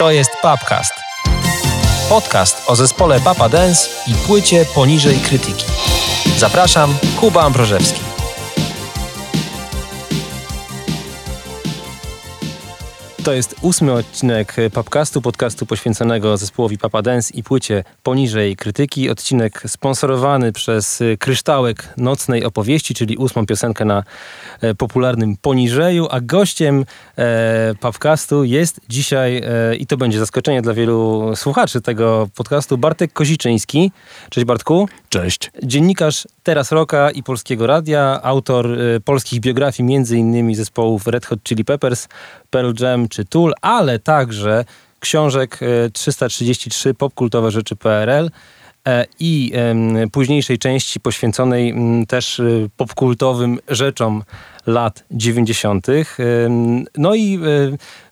To jest Papcast. Podcast o zespole Papa Dance i płycie poniżej krytyki. Zapraszam, Kuba Ambrożewski. To jest ósmy odcinek Papcastu, podcastu poświęconego zespołowi Papa Dance i płycie poniżej krytyki. Odcinek sponsorowany przez Kryształek Nocnej Opowieści, czyli ósmą piosenkę na e, popularnym poniżeju, a gościem e, Papcastu jest dzisiaj, e, i to będzie zaskoczenie dla wielu słuchaczy tego podcastu, Bartek Koziczyński. Cześć Bartku. Cześć. Dziennikarz Teraz Roka i Polskiego Radia, autor e, polskich biografii między innymi zespołów Red Hot Chili Peppers, Pearl Jam czy Tool, ale także książek 333 popkultowe rzeczy PRL e, i późniejszej części poświęconej też e, popkultowym rzeczom lat 90. No i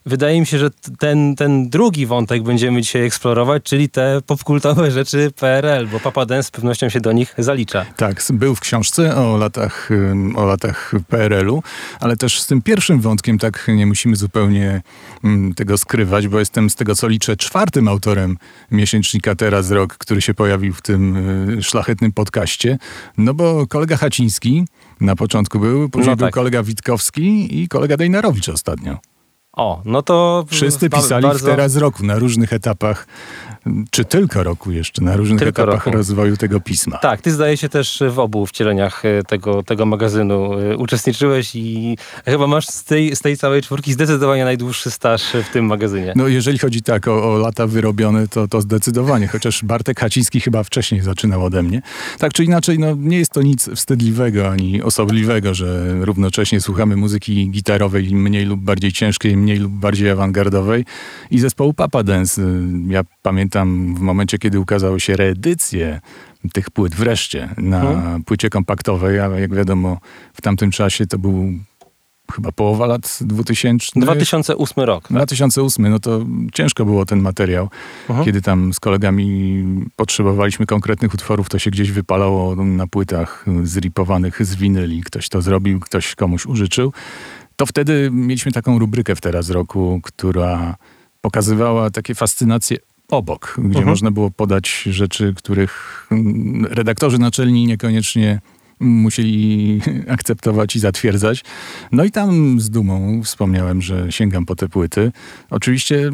wydaje mi się, że ten, ten drugi wątek będziemy dzisiaj eksplorować, czyli te popkultowe rzeczy PRL, bo Papa Dance z pewnością się do nich zalicza. Tak, był w książce o latach, o latach PRL-u, ale też z tym pierwszym wątkiem tak nie musimy zupełnie tego skrywać, bo jestem z tego co liczę czwartym autorem miesięcznika Teraz Rok, który się pojawił w tym y, szlachetnym podcaście, no bo kolega Haciński na początku był, później no tak. był kolega Witkowski i kolega Dejnarowicz ostatnio. O, no to... Wszyscy pisali bardzo... w teraz roku, na różnych etapach, czy tylko roku jeszcze, na różnych tylko etapach roku. rozwoju tego pisma. Tak, ty zdaje się też w obu wcieleniach e, tego, tego magazynu e, uczestniczyłeś i chyba masz z tej, z tej całej czwórki zdecydowanie najdłuższy staż w tym magazynie. No jeżeli chodzi tak o, o lata wyrobione, to, to zdecydowanie, chociaż Bartek Haciński chyba wcześniej zaczynał ode mnie. Tak czy inaczej, no nie jest to nic wstydliwego ani osobliwego, że równocześnie słuchamy muzyki gitarowej mniej lub bardziej ciężkiej, mniej lub bardziej awangardowej i zespołu Papa Dance. Ja pamiętam w momencie, kiedy ukazały się reedycje tych płyt wreszcie na hmm. płycie kompaktowej, ale jak wiadomo w tamtym czasie to był chyba połowa lat 2000. 2008 rok. Tak? 2008, no to ciężko było ten materiał. Uh-huh. Kiedy tam z kolegami potrzebowaliśmy konkretnych utworów, to się gdzieś wypalało na płytach zripowanych z winyli. Ktoś to zrobił, ktoś komuś użyczył to wtedy mieliśmy taką rubrykę w teraz roku, która pokazywała takie fascynacje obok, gdzie uh-huh. można było podać rzeczy, których redaktorzy naczelni niekoniecznie musieli akceptować i zatwierdzać. No i tam z dumą wspomniałem, że sięgam po te płyty. Oczywiście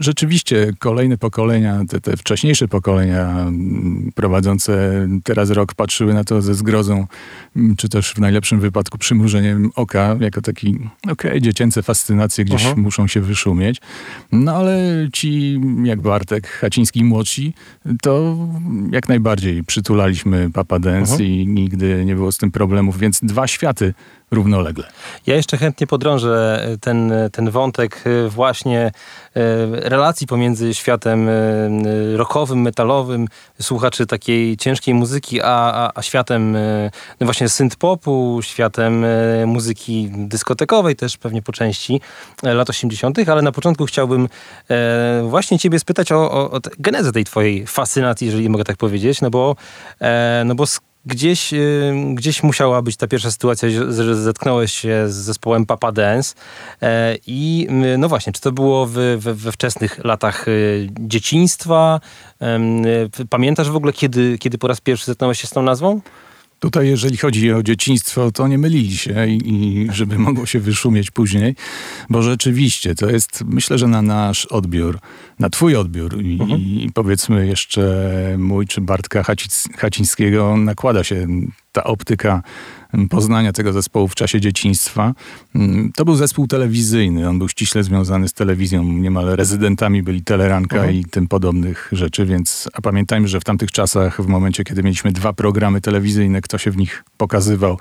rzeczywiście kolejne pokolenia, te, te wcześniejsze pokolenia prowadzące teraz rok patrzyły na to ze zgrozą, czy też w najlepszym wypadku przymrużeniem oka, jako taki, okej, okay, dziecięce fascynacje gdzieś Aha. muszą się wyszumieć. No ale ci, jak Bartek, Haciński młodsi, to jak najbardziej przytulaliśmy Papa Dance Aha. i nigdy nie było z tym problemów, więc dwa światy równolegle. Ja jeszcze chętnie podrążę ten, ten wątek e, właśnie e, relacji pomiędzy światem e, rockowym, metalowym, słuchaczy takiej ciężkiej muzyki, a, a, a światem no właśnie synth-popu, światem muzyki dyskotekowej też pewnie po części lat 80., ale na początku chciałbym właśnie ciebie spytać o, o, o genezę tej twojej fascynacji, jeżeli mogę tak powiedzieć, no bo, no bo gdzieś, y, gdzieś musiała być ta pierwsza sytuacja, że zetknąłeś się z zespołem Papa Dance e, i y, no właśnie, czy to było w, we, we wczesnych latach y, dzieciństwa? Pamiętasz w ogóle, kiedy, kiedy po raz pierwszy zetknąłeś się z tą nazwą? Tutaj, jeżeli chodzi o dzieciństwo, to nie mylili się i, i, żeby mogło się wyszumieć później, bo rzeczywiście to jest, myślę, że na nasz odbiór, na twój odbiór i, mhm. i powiedzmy jeszcze mój czy Bartka Hacińskiego nakłada się ta optyka poznania tego zespołu w czasie dzieciństwa. Mm, to był zespół telewizyjny. On był ściśle związany z telewizją. Niemal rezydentami byli Teleranka mhm. i tym podobnych rzeczy, więc a pamiętajmy, że w tamtych czasach, w momencie, kiedy mieliśmy dwa programy telewizyjne, kto się w nich pokazywał,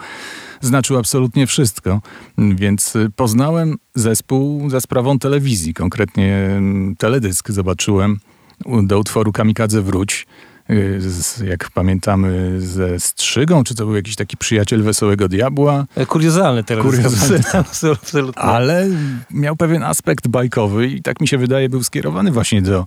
znaczył absolutnie wszystko. Więc poznałem zespół za sprawą telewizji. Konkretnie mm, teledysk zobaczyłem do utworu Kamikadze Wróć y, z, jak pamiętamy, ze Strzygą, czy to był jakiś taki przyjaciel Wesołego Diabła. E, kuriozalny teraz. Kuriozalny. Absolutnie. Ale miał pewien aspekt bajkowy i tak mi się wydaje był skierowany właśnie do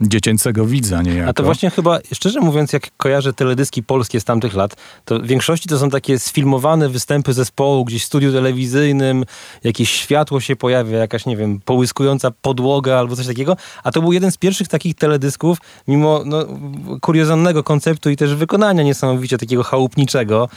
dziecięcego widza niejako. A to właśnie chyba, szczerze mówiąc, jak kojarzę teledyski polskie z tamtych lat, to w większości to są takie sfilmowane występy zespołu gdzieś w studiu telewizyjnym, jakieś światło się pojawia, jakaś, nie wiem, połyskująca podłoga albo coś takiego, a to był jeden z pierwszych takich teledysków, mimo no, kuriozalnego konceptu i też wykonania niesamowicie takiego chałupniczego,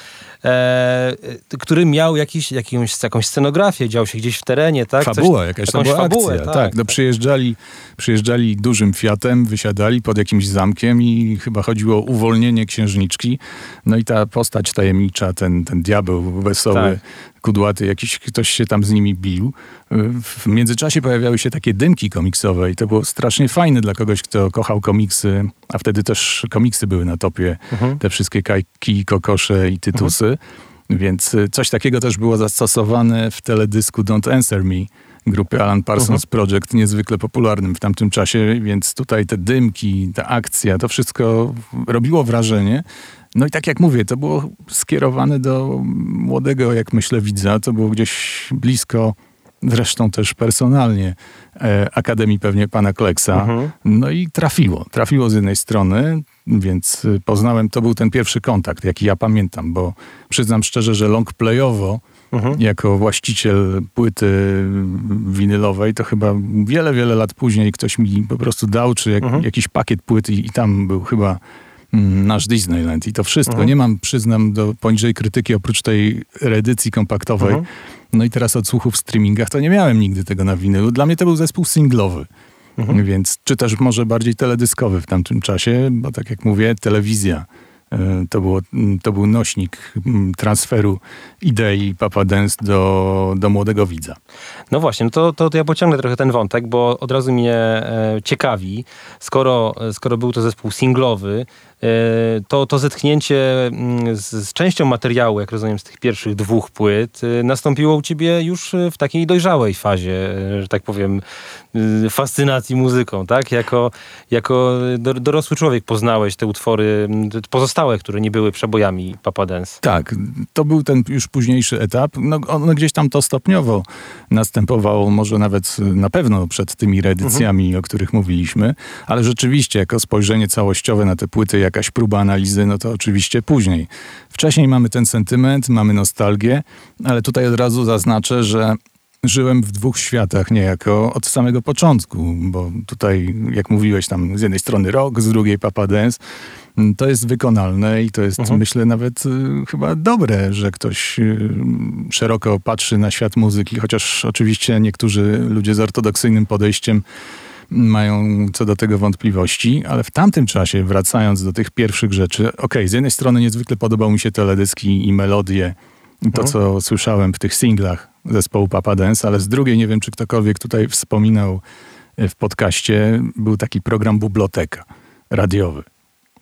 e, który miał jakiś, jakąś, jakąś scenografię, dział się gdzieś w terenie, tak? Fabuła, Coś, jakaś jakąś fabułę, akcja, tak. tak. No, przyjeżdżali, przyjeżdżali dużym Fiatem, wysiadali pod jakimś zamkiem i chyba chodziło o uwolnienie księżniczki. No i ta postać tajemnicza, ten, ten diabeł wesoły, tak kudłaty, jakiś ktoś się tam z nimi bił. W międzyczasie pojawiały się takie dymki komiksowe i to było strasznie fajne dla kogoś, kto kochał komiksy, a wtedy też komiksy były na topie, mhm. te wszystkie kajki, kokosze i tytusy. Mhm. Więc y, coś takiego też było zastosowane w teledysku Don't Answer Me grupy Alan Parsons mhm. Project, niezwykle popularnym w tamtym czasie, więc tutaj te dymki, ta akcja, to wszystko robiło wrażenie. No i tak jak mówię, to było skierowane do młodego, jak myślę, widza. To było gdzieś blisko, zresztą też personalnie, e, Akademii pewnie pana Kleksa. Mhm. No i trafiło. Trafiło z jednej strony, więc poznałem, to był ten pierwszy kontakt, jaki ja pamiętam, bo przyznam szczerze, że long playowo mhm. jako właściciel płyty winylowej, to chyba wiele, wiele lat później ktoś mi po prostu dał, czy jak, mhm. jakiś pakiet płyty i tam był chyba nasz Disneyland i to wszystko. Mhm. Nie mam, przyznam, do poniżej krytyki oprócz tej reedycji kompaktowej. Mhm. No i teraz odsłuchów w streamingach to nie miałem nigdy tego na winylu. Dla mnie to był zespół singlowy. Mhm. Więc, czy też może bardziej teledyskowy w tamtym czasie, bo tak jak mówię, telewizja E, to, było, to był nośnik transferu idei Papa Dance do, do młodego widza. No właśnie, no to, to, to ja pociągnę trochę ten wątek, bo od razu mnie e, ciekawi, skoro, skoro był to zespół singlowy, e, to, to zetknięcie mm, z, z, częścią materiału, jak rozumiem, z tych pierwszych dwóch płyt, nastąpiło u ciebie już w takiej dojrzałej fazie, że tak powiem, fascynacji muzyką, tak? Jako, jako dorosły człowiek poznałeś te utwory pozostałe, które nie były przebojami Papa Dance. Tak, to był ten już późniejszy etap. No, on gdzieś tam to stopniowo następowało, może nawet na pewno przed tymi reedycjami, mhm. o których mówiliśmy, ale rzeczywiście jako spojrzenie całościowe na te płyty, jakaś próba analizy, no to oczywiście później. Wcześniej mamy ten sentyment, mamy nostalgię, ale tutaj od razu zaznaczę, że żyłem w dwóch światach niejako od samego początku, bo tutaj, jak mówiłeś, tam z jednej strony rock, z drugiej Papa Dance, to jest wykonalne i to jest, mhm. myślę, nawet y, chyba dobre, że ktoś y, szeroko patrzy na świat muzyki, chociaż oczywiście niektórzy ludzie z ortodoksyjnym podejściem mają co do tego wątpliwości, ale w tamtym czasie, wracając do tych pierwszych rzeczy, okej, okay, z jednej strony niezwykle podobał mi się teledyski i melodie, to, mhm. co słyszałem w tych singlach zespołu Papa Dance, ale z drugiej, nie wiem, czy ktokolwiek tutaj wspominał e, w podcaście, był taki program Biblioteka radiowy.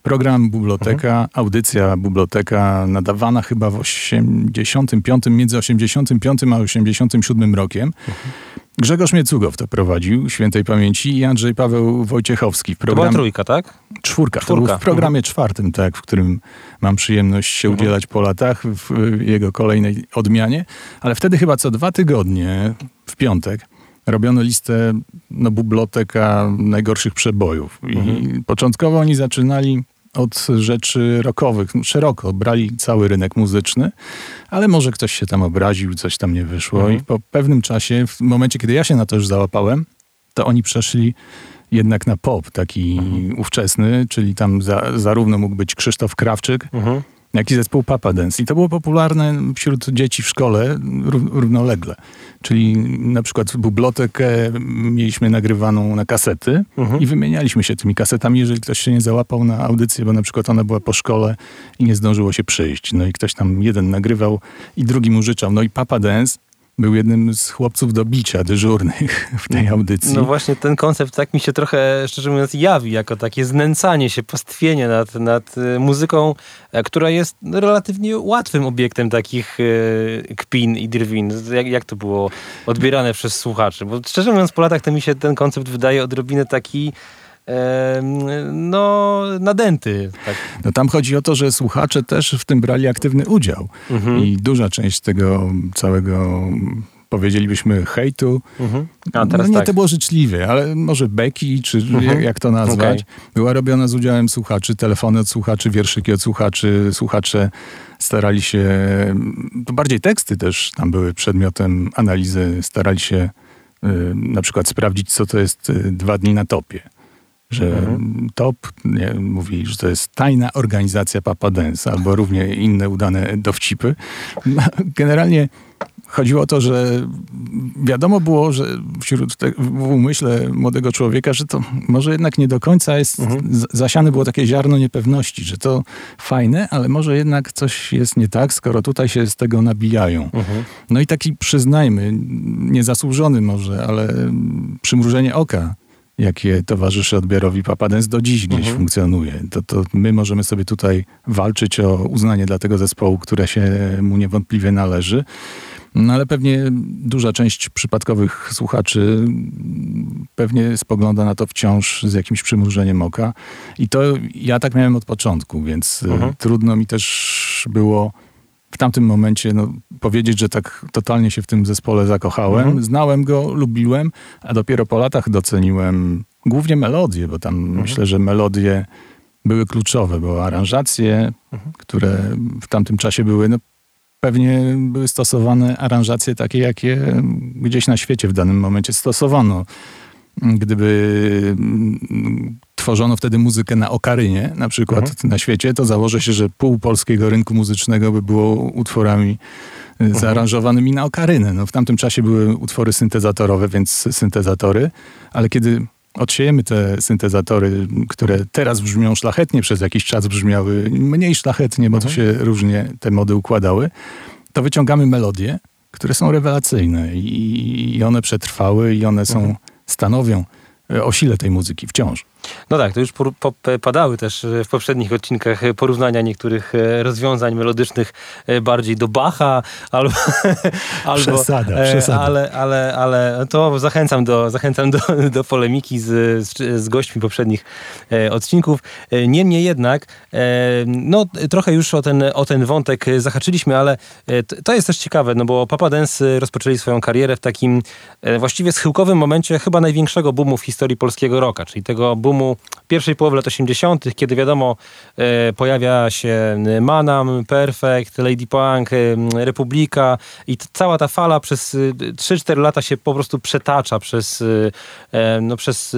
Program Biblioteka, mhm. audycja Biblioteka nadawana chyba w 85, między 85 a 87 rokiem. Mhm. Grzegorz Miecugow to prowadził, świętej pamięci, i Andrzej Paweł Wojciechowski. Program... To była trójka, tak? Czwórka. Czwórka. To był w programie czwartym, tak, w którym mam przyjemność się mhm. udzielać po latach, w jego kolejnej odmianie. Ale wtedy chyba co dwa tygodnie, w piątek, robiono listę no, biblioteka najgorszych przebojów. I mhm. początkowo oni zaczynali od rzeczy rockowych. Szeroko brali cały rynek muzyczny, ale może ktoś się tam obraził, coś tam nie wyszło mhm. i po pewnym czasie, w momencie, kiedy ja się na to już załapałem, to oni przeszli jednak na pop, taki mhm. ówczesny, czyli tam za, zarówno mógł być Krzysztof Krawczyk, mhm jak i zespół Papa Dance. I to było popularne wśród dzieci w szkole równolegle. Czyli na przykład bibliotekę mieliśmy nagrywaną na kasety mhm. i wymienialiśmy się tymi kasetami, jeżeli ktoś się nie załapał na audycję, bo na przykład ona była po szkole i nie zdążyło się przyjść. No i ktoś tam jeden nagrywał i drugi mu życzał. No i Papa Dance był jednym z chłopców do bicia dyżurnych w tej audycji. No właśnie ten koncept tak mi się trochę, szczerze mówiąc, jawi jako takie znęcanie się, pastwienie nad, nad y, muzyką, e, która jest relatywnie łatwym obiektem takich e, kpin i drwin. Jak, jak to było odbierane przez słuchaczy? Bo szczerze mówiąc, po latach to mi się ten koncept wydaje odrobinę taki no, nadęty. Tak. No tam chodzi o to, że słuchacze też w tym brali aktywny udział. Mhm. I duża część tego całego powiedzielibyśmy hejtu. Mhm. A, teraz no nie, tak. to było życzliwie, ale może beki, czy mhm. jak to nazwać, okay. była robiona z udziałem słuchaczy, telefony od słuchaczy, wierszyki od słuchaczy, słuchacze starali się, to bardziej teksty też tam były przedmiotem analizy, starali się y, na przykład sprawdzić, co to jest y, dwa dni na topie że mhm. TOP nie, mówi, że to jest tajna organizacja Papa Dance albo równie inne udane dowcipy. Generalnie chodziło o to, że wiadomo było, że wśród te, w umyśle młodego człowieka, że to może jednak nie do końca jest, mhm. zasiane było takie ziarno niepewności, że to fajne, ale może jednak coś jest nie tak, skoro tutaj się z tego nabijają. Mhm. No i taki przyznajmy, niezasłużony może, ale przymrużenie oka jakie towarzyszy odbiorowi Papadens do dziś gdzieś mhm. funkcjonuje. To, to my możemy sobie tutaj walczyć o uznanie dla tego zespołu, które się mu niewątpliwie należy. No ale pewnie duża część przypadkowych słuchaczy pewnie spogląda na to wciąż z jakimś przymrużeniem oka. I to ja tak miałem od początku, więc e, mhm. trudno mi też było tamtym momencie no, powiedzieć, że tak totalnie się w tym zespole zakochałem. Mhm. Znałem go, lubiłem, a dopiero po latach doceniłem głównie melodie, bo tam mhm. myślę, że melodie były kluczowe, bo aranżacje, mhm. które w tamtym czasie były, no, pewnie były stosowane aranżacje takie, jakie gdzieś na świecie w danym momencie stosowano. Gdyby tworzono wtedy muzykę na okarynie, na przykład mhm. na świecie, to założę się, że pół polskiego rynku muzycznego by było utworami y, mhm. zaaranżowanymi na okarynę. No, w tamtym czasie były utwory syntezatorowe, więc syntezatory, ale kiedy odsiejemy te syntezatory, które teraz brzmią szlachetnie, przez jakiś czas brzmiały mniej szlachetnie, bo mhm. to się różnie te mody układały, to wyciągamy melodie, które są rewelacyjne i, i one przetrwały i one są, mhm. stanowią o sile tej muzyki wciąż. No tak, to już padały też w poprzednich odcinkach porównania niektórych e, rozwiązań melodycznych e, bardziej do Bacha albo... albo przesada, e, przesada. Ale, ale, ale to zachęcam do, zachęcam do, do polemiki z, z, z gośćmi poprzednich odcinków. Niemniej jednak, no trochę już o ten, o ten wątek zahaczyliśmy, ale to jest też ciekawe, no bo Papa Dance rozpoczęli swoją karierę w takim właściwie schyłkowym momencie chyba największego boomu w historii polskiego rocka, czyli tego boomu pierwszej połowy lat 80., kiedy wiadomo, e, pojawia się Manam, Perfect, Lady Punk, e, Republika i cała ta fala przez 3-4 e, lata się po prostu przetacza przez, no przez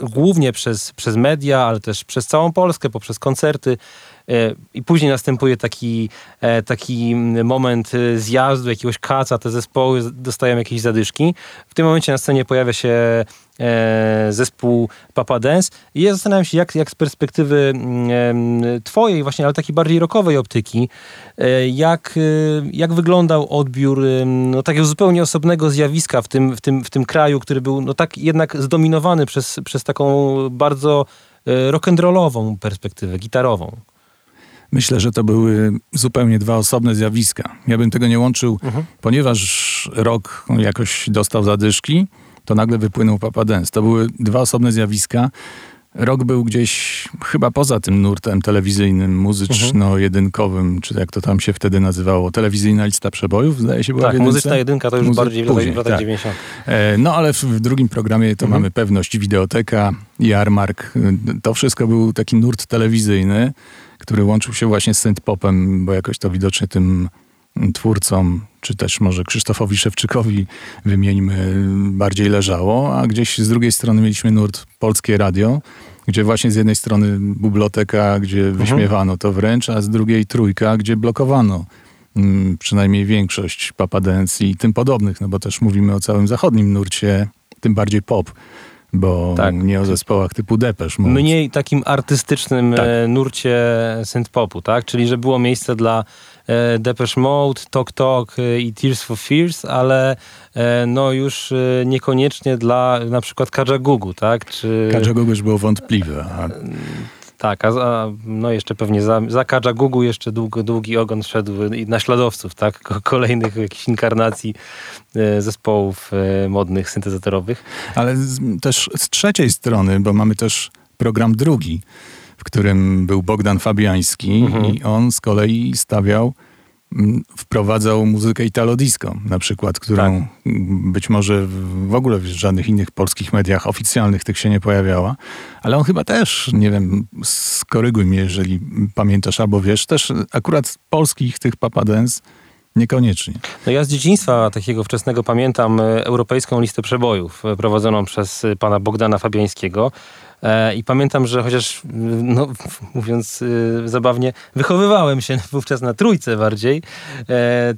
głównie przez, przez media, ale też przez całą Polskę, poprzez koncerty. I później następuje taki, taki moment zjazdu, jakiegoś kaca, te zespoły dostają jakieś zadyszki. W tym momencie na scenie pojawia się E, zespół Papa Dance i ja zastanawiam się, jak, jak z perspektywy mm, twojej właśnie, ale takiej bardziej rockowej optyki, e, jak, e, jak wyglądał odbiór no, takiego zupełnie osobnego zjawiska w tym, w tym, w tym kraju, który był no, tak jednak zdominowany przez, przez taką bardzo rock'n'rollową perspektywę, gitarową. Myślę, że to były zupełnie dwa osobne zjawiska. Ja bym tego nie łączył, mhm. ponieważ rok jakoś dostał zadyszki, to nagle wypłynął Papa Dance. To były dwa osobne zjawiska. Rok był gdzieś chyba poza tym nurtem telewizyjnym, muzyczno-jedynkowym, czy jak to tam się wtedy nazywało, telewizyjna lista przebojów, zdaje się, była Tak, muzyczna jedynka to już Muzy bardziej później, w latach tak. 90. E, no ale w, w, drugim programie to mhm. mamy pewność, wideoteka, jarmark. To wszystko był taki nurt telewizyjny, który łączył się właśnie z synth-popem, bo jakoś to widocznie tym twórcom, czy też może Krzysztofowi Szewczykowi wymieńmy, bardziej leżało, a gdzieś z drugiej strony mieliśmy nurt Polskie Radio, gdzie właśnie z jednej strony biblioteka, gdzie mhm. wyśmiewano to wręcz, a z drugiej trójka, gdzie blokowano mm, przynajmniej większość papadencji i tym podobnych, no bo też mówimy o całym zachodnim nurcie, tym bardziej pop bo tak. nie o zespołach typu Depesz. Mniej takim artystycznym tak. E, nurcie synth-popu, tak? Czyli, że było miejsce dla e, Depeche Mode, Tok Tok e, i Tears for Fears, ale no już niekoniecznie dla na przykład Kajagugu, tak? Czy... Kajagugu już było wątpliwe. A Tak, a, no jeszcze pewnie za, za Gugu jeszcze długo, długi ogon szedł naśladowców, tak? Kolejnych jakichś inkarnacji e, zespołów e, modnych, syntezatorowych. Ale z, też z trzeciej strony, bo mamy też program drugi, w którym był Bogdan Fabiański mhm. i on z kolei stawiał wprowadzał muzykę italo disco na przykład, którą tak. być może w ogóle w żadnych innych polskich mediach oficjalnych tych się nie pojawiała, ale on chyba też, nie wiem, skoryguj mnie, jeżeli pamiętasz albo wiesz, też akurat polskich tych Papa Dance Niekoniecznie. No ja z dzieciństwa takiego wczesnego pamiętam e, europejską listę przebojów e, prowadzoną przez e, pana Bogdana Fabiańskiego. I pamiętam, że chociaż, no, mówiąc zabawnie, wychowywałem się wówczas na trójce bardziej,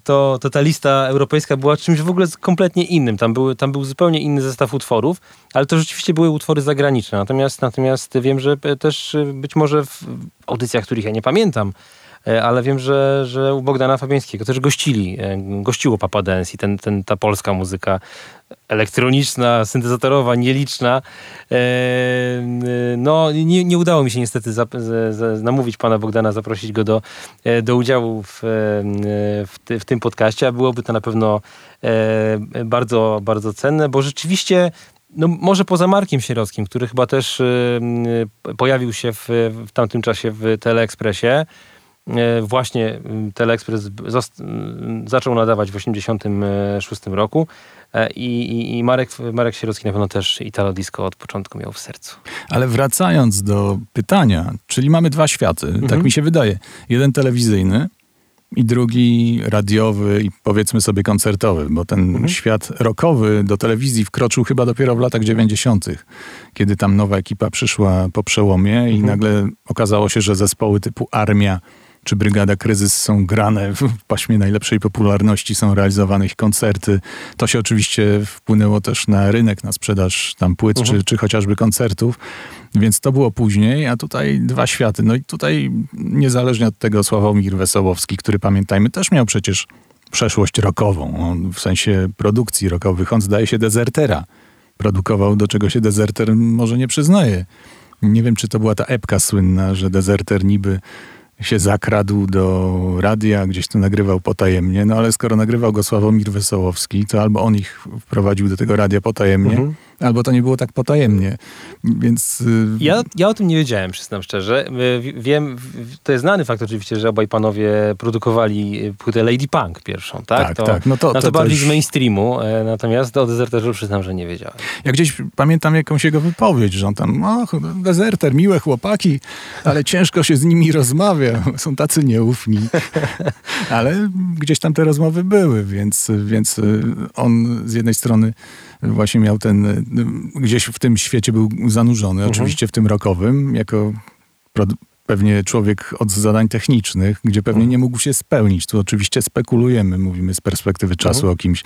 to, to ta lista europejska była czymś w ogóle kompletnie innym. Tam, były, tam był zupełnie inny zestaw utworów, ale to rzeczywiście były utwory zagraniczne. Natomiast, natomiast wiem, że też być może w audycjach, których ja nie pamiętam, E, ale wiem, że, że u Bogdana Fabiańskiego też gościli, e, gościło Papa Dance i ten, ten, ta polska muzyka elektroniczna, syntezatorowa, nieliczna. E, no, nie, nie udało mi się niestety za, za, namówić pana Bogdana, zaprosić go do, do udziału w, w, ty, w tym podcaście, a byłoby to na pewno bardzo, bardzo cenne, bo rzeczywiście no może poza Markiem Sierockim, który chyba też pojawił się w, w tamtym czasie w Teleekspresie, E, właśnie mm, Teleexpress mm, zaczął nadawać w 1986 roku e, i, i, Marek, Marek Sierocki na pewno też Italo Disco od początku miał w sercu. Ale wracając do pytania, czyli mamy dwa światy, tak mhm. tak mi się wydaje. Jeden telewizyjny, i drugi radiowy i powiedzmy sobie koncertowy, bo ten mhm. świat rockowy do telewizji wkroczył chyba dopiero w latach 90., kiedy tam nowa ekipa przyszła po przełomie mhm. i nagle okazało się, że zespoły typu Armia czy Brygada Kryzys są grane w paśmie najlepszej popularności, są realizowane ich koncerty. To się oczywiście wpłynęło też na rynek, na sprzedaż tam płyt, uh -huh. czy, mhm. czy chociażby koncertów. Więc to było później, a tutaj dwa światy. No i tutaj niezależnie od tego Sławomir Wesołowski, który pamiętajmy też miał przecież przeszłość rockową, on, w sensie produkcji rockowych. On zdaje się dezertera produkował, do czego się dezerter może nie przyznaje. Nie wiem, czy to była ta epka słynna, że dezerter niby się zakradł do radia, gdzieś to nagrywał potajemnie, no ale skoro nagrywał go Sławomir Wesołowski, to albo on ich wprowadził do tego radia potajemnie, mhm albo to nie było tak potajemnie. Więc... Y, ja, ja o tym nie wiedziałem, przyznam szczerze. Wiem, to jest znany fakt oczywiście, że obaj panowie produkowali płytę Lady Punk pierwszą, tak? Tak, to, tak. No to, no to, to bardziej już... z mainstreamu, e, natomiast o dezerterze przyznam, że nie wiedziałem. Ja gdzieś pamiętam jakąś jego wypowiedź, że on tam, o, dezerter, miłe chłopaki, ale ciężko się z nimi rozmawia, są tacy nieufni. ale gdzieś tam te rozmowy były, więc, więc on z jednej strony właśnie miał ten, gdzieś w tym świecie był zanurzony, mhm. oczywiście w tym rokowym, jako pewnie człowiek od zadań technicznych, gdzie pewnie mhm. nie mógł się spełnić. Tu oczywiście spekulujemy, mówimy z perspektywy czasu mhm. o kimś,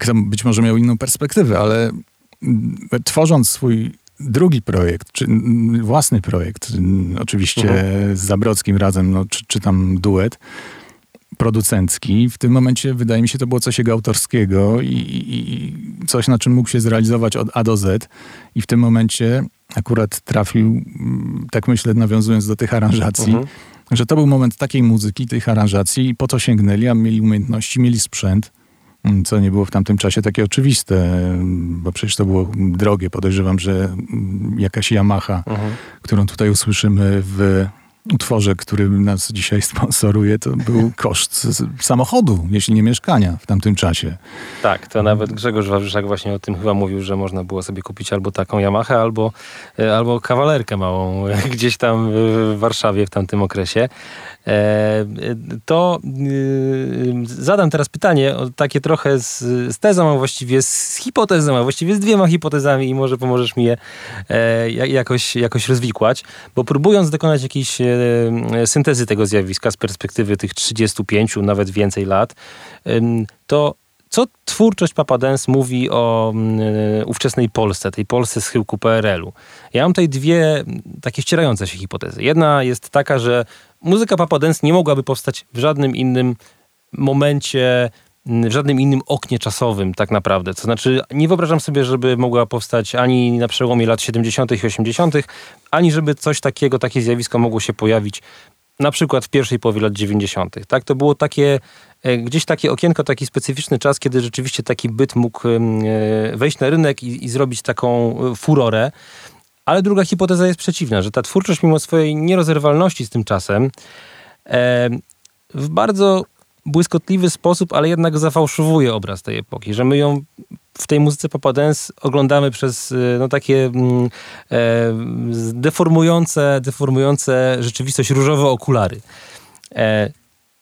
kto być może miał inną perspektywę, ale tworząc swój drugi projekt, czy własny projekt, oczywiście mhm. z Zabrockim razem, no, czy, czy tam duet, producencki. W tym momencie wydaje mi się to było coś jego autorskiego i, i, coś, na czym mógł się zrealizować od A do Z. I w tym momencie akurat trafił, tak myślę, nawiązując do tych aranżacji, mhm. że to był moment takiej muzyki, tych aranżacji i po to sięgnęli, a mieli umiejętności, mieli sprzęt, co nie było w tamtym czasie takie oczywiste, bo przecież to było drogie. Podejrzewam, że jakaś Yamaha, mhm. którą tutaj usłyszymy w utworze, który nas dzisiaj sponsoruje, to był koszt samochodu, jeśli nie mieszkania w tamtym czasie. Tak, to nawet Grzegorz Wawrzyszak właśnie o tym chyba mówił, że można było sobie kupić albo taką Yamaha, albo, e, albo kawalerkę małą gdzieś tam w Warszawie w tamtym okresie. E, to e, zadam teraz pytanie, takie trochę z, z tezą, a właściwie z hipotezą, a właściwie z dwiema hipotezami i może pomożesz mi je jakoś, jakoś rozwikłać, bo próbując dokonać jakiejś syntezy tego zjawiska z perspektywy tych 35, nawet więcej lat, to co twórczość Papa Dance mówi o ówczesnej Polsce, tej Polsce z chyłku PRL-u? Ja mam tutaj dwie takie ścierające się hipotezy. Jedna jest taka, że muzyka Papa Dance nie mogłaby powstać w żadnym innym momencie w żadnym innym oknie czasowym tak naprawdę. To znaczy nie wyobrażam sobie, żeby mogła powstać ani na przełomie lat 70. i 80., ani żeby coś takiego, takie zjawisko mogło się pojawić na przykład w pierwszej połowie lat 90. Tak? To było takie, e, gdzieś takie okienko, taki specyficzny czas, kiedy rzeczywiście taki byt mógł e, wejść na rynek i, i zrobić taką e, furorę. Ale druga hipoteza jest przeciwna, że ta twórczość mimo swojej nierozerwalności z tym czasem w bardzo błyskotliwy sposób, ale jednak zafałszowuje obraz tej epoki, że my ją w tej muzyce Papa Dance oglądamy przez y, no, takie mm, e, deformujące, deformujące rzeczywistość różowe okulary. E,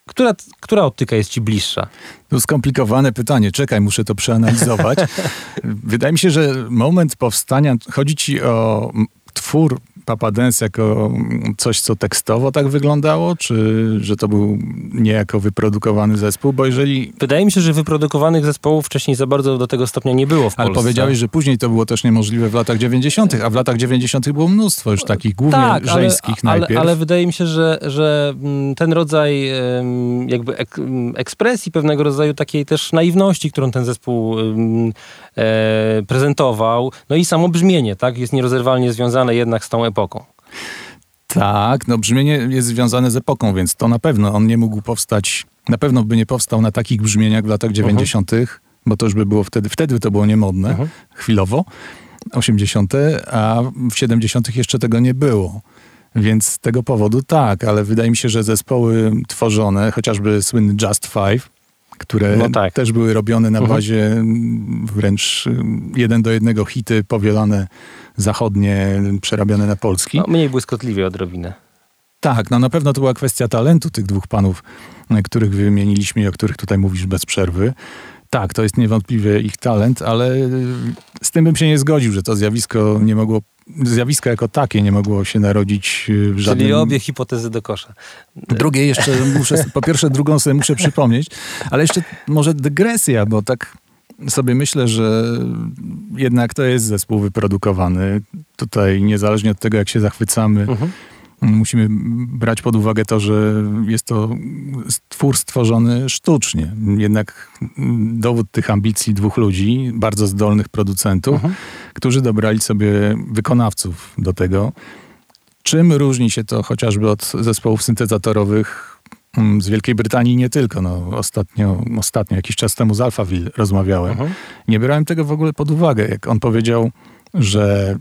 która, która optyka jest ci bliższa? To skomplikowane pytanie. Czekaj, muszę to przeanalizować. Wydaje mi się, że moment powstania, chodzi ci o twór Papa Dance jako coś, co tekstowo tak wyglądało, czy że to był niejako wyprodukowany zespół? Bo jeżeli... Wydaje mi się, że wyprodukowanych zespołów wcześniej za bardzo do tego stopnia nie było w Ale Polsce. powiedziałeś, że później to było też niemożliwe w latach 90., a w latach 90. było mnóstwo już takich głównie tak, żeńskich ale, najpierw. Ale, ale wydaje mi się, że, że mm, ten rodzaj jakby ek, mm, ekspresji, pewnego rodzaju takiej też naiwności, którą ten zespół e, prezentował, no i samo brzmienie, tak, jest nierozerwalnie związane jednak z tą epoką. Tak, no brzmienie jest związane z epoką, więc to na pewno on nie mógł powstać, na pewno by nie powstał na takich brzmieniach w latach 90., uh -huh. bo to już by było wtedy, wtedy to było niemodne, -huh. chwilowo, 80., a w 70. jeszcze tego nie było. Więc z tego powodu tak, ale wydaje mi się, że zespoły tworzone, chociażby słynny Just Five, które no tak. też były robione na mhm. bazie wręcz jeden do jednego hity powielane zachodnie, przerabiane na polski. No, mniej błyskotliwie odrobinę. Tak, no na pewno to była kwestia talentu tych dwóch panów, których wymieniliśmy i o których tutaj mówisz bez przerwy. Tak, to jest niewątpliwie ich talent, ale z tym bym się nie zgodził, że to zjawisko nie mogło zjawisko jako takie nie mogło się narodzić w żadnym... Czyli obie hipotezy do kosza. Drugie jeszcze muszę, po pierwsze drugą sobie muszę przypomnieć, ale jeszcze może dygresja, bo tak sobie myślę, że jednak to jest zespół wyprodukowany. Tutaj niezależnie od tego, jak się zachwycamy, mhm. Musimy brać pod uwagę to, że jest to twór stworzony sztucznie. Jednak dowód tych ambicji dwóch ludzi, bardzo zdolnych producentów, mhm. którzy dobrali sobie wykonawców do tego. Czym różni się to chociażby od zespołów syntezatorowych mm, z Wielkiej Brytanii nie tylko. No, ostatnio, ostatnio, jakiś czas temu z Alphaville rozmawiałem. Mhm. Nie brałem tego w ogóle pod uwagę. Jak on powiedział, że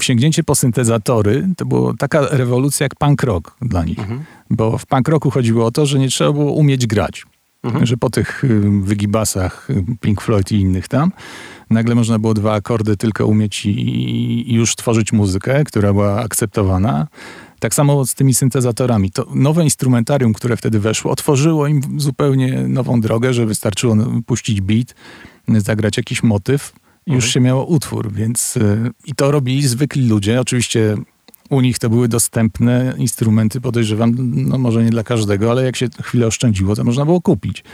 sięgnięcie po syntezatory to była taka rewolucja jak punk rock dla nich. Mhm. Bo w punk rocku chodziło o to, że nie trzeba było umieć grać. Mhm. Że po tych y, wygibasach y, Pink Floyd i innych tam nagle można było dwa akordy tylko umieć i, i już tworzyć muzykę, która była akceptowana. Tak samo z tymi syntezatorami. To nowe instrumentarium, które wtedy weszło, otworzyło im zupełnie nową drogę, że wystarczyło puścić beat, zagrać jakiś motyw już mhm. się miało utwór, więc y, i to robili zwykli ludzie. Oczywiście u nich to były dostępne instrumenty, podejrzewam, no może nie dla każdego, ale jak się chwilę oszczędziło, to można było kupić.